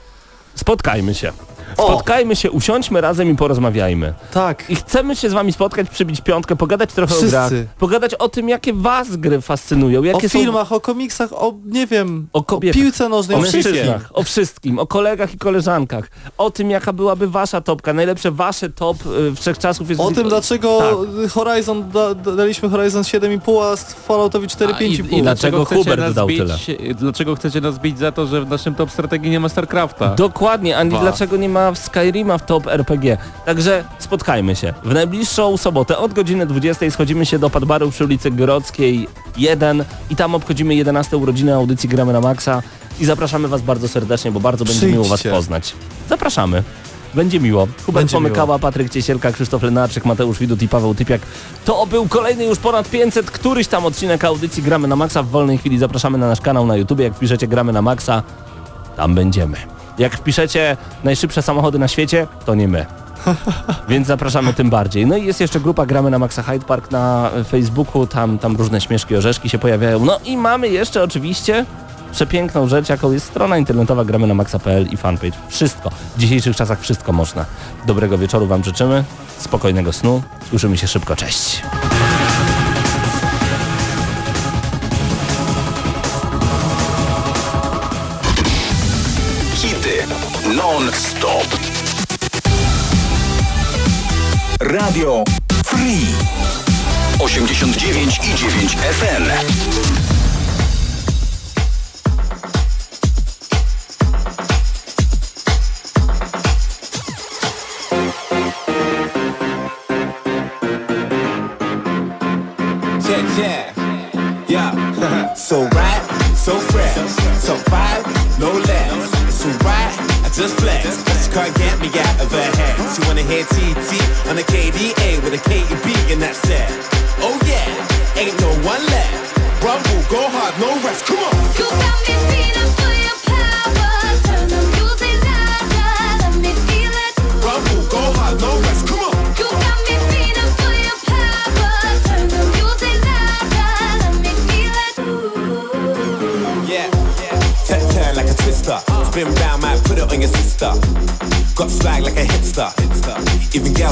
spotkajmy się. O! Spotkajmy się, usiądźmy razem i porozmawiajmy. Tak. I chcemy się z wami spotkać, przybić piątkę, pogadać trochę Wszyscy. o grach, pogadać o tym, jakie was gry fascynują, O jakie są... filmach, o komiksach, o, nie wiem, O o piłce nożnej, O o wszystkim. o wszystkim, o kolegach i koleżankach, o tym jaka byłaby wasza topka, najlepsze wasze top y, wszechczasów jest... O tym, dlaczego Tak. Horizon, da, da, daliśmy Horizon 7,5, a Falloutowi 4, A, i- 5,5. i Dlaczego chcecie Hubert nas dał bić, tyle? Dlaczego chcecie nas bić za to, że w naszym top strategii nie ma StarCrafta? Dokładnie, ani dlaczego nie ma w Skyrima w top RPG. Także spotkajmy się. W najbliższą sobotę od godziny 20 schodzimy się do Padbaru przy ulicy Grodzkiej 1 i tam obchodzimy 11 urodziny audycji Gramy na Maxa i zapraszamy Was bardzo serdecznie, bo bardzo będzie miło Was Przyjdźcie. poznać. Zapraszamy. Będzie miło. Hubert Będzie Pomykała, Patryk Ciesielka, Krzysztof Lenarczyk, Mateusz Widut i Paweł Typiak. To był kolejny już ponad 500 któryś tam odcinek audycji Gramy na Maxa. W wolnej chwili zapraszamy na nasz kanał na YouTube. Jak wpiszecie Gramy na Maxa, tam będziemy. Jak wpiszecie najszybsze samochody na świecie, to nie my. Więc zapraszamy tym bardziej. No i jest jeszcze grupa Gramy na Maxa Hyde Park na Facebooku, tam, tam różne śmieszki, orzeszki się pojawiają. No i mamy jeszcze oczywiście przepiękną rzecz, jaką jest strona internetowa gramy na maxa.pl i fanpage. Wszystko. W dzisiejszych czasach wszystko można. Dobrego wieczoru Wam życzymy, spokojnego snu. Słyszymy się szybko. Cześć! Non-stop. Radio Free 89 i 9 FM. Yeah, yeah, yeah. so right, just flex. This car get me out of her head. She wanna hear TT on the KDA with a KEB and that's it. Oh yeah, ain't no one left. Rumble, go hard, no rest. Come on. You got me for your twister. Spin round, might put it on your sister. Got swag like a hipster. Even girls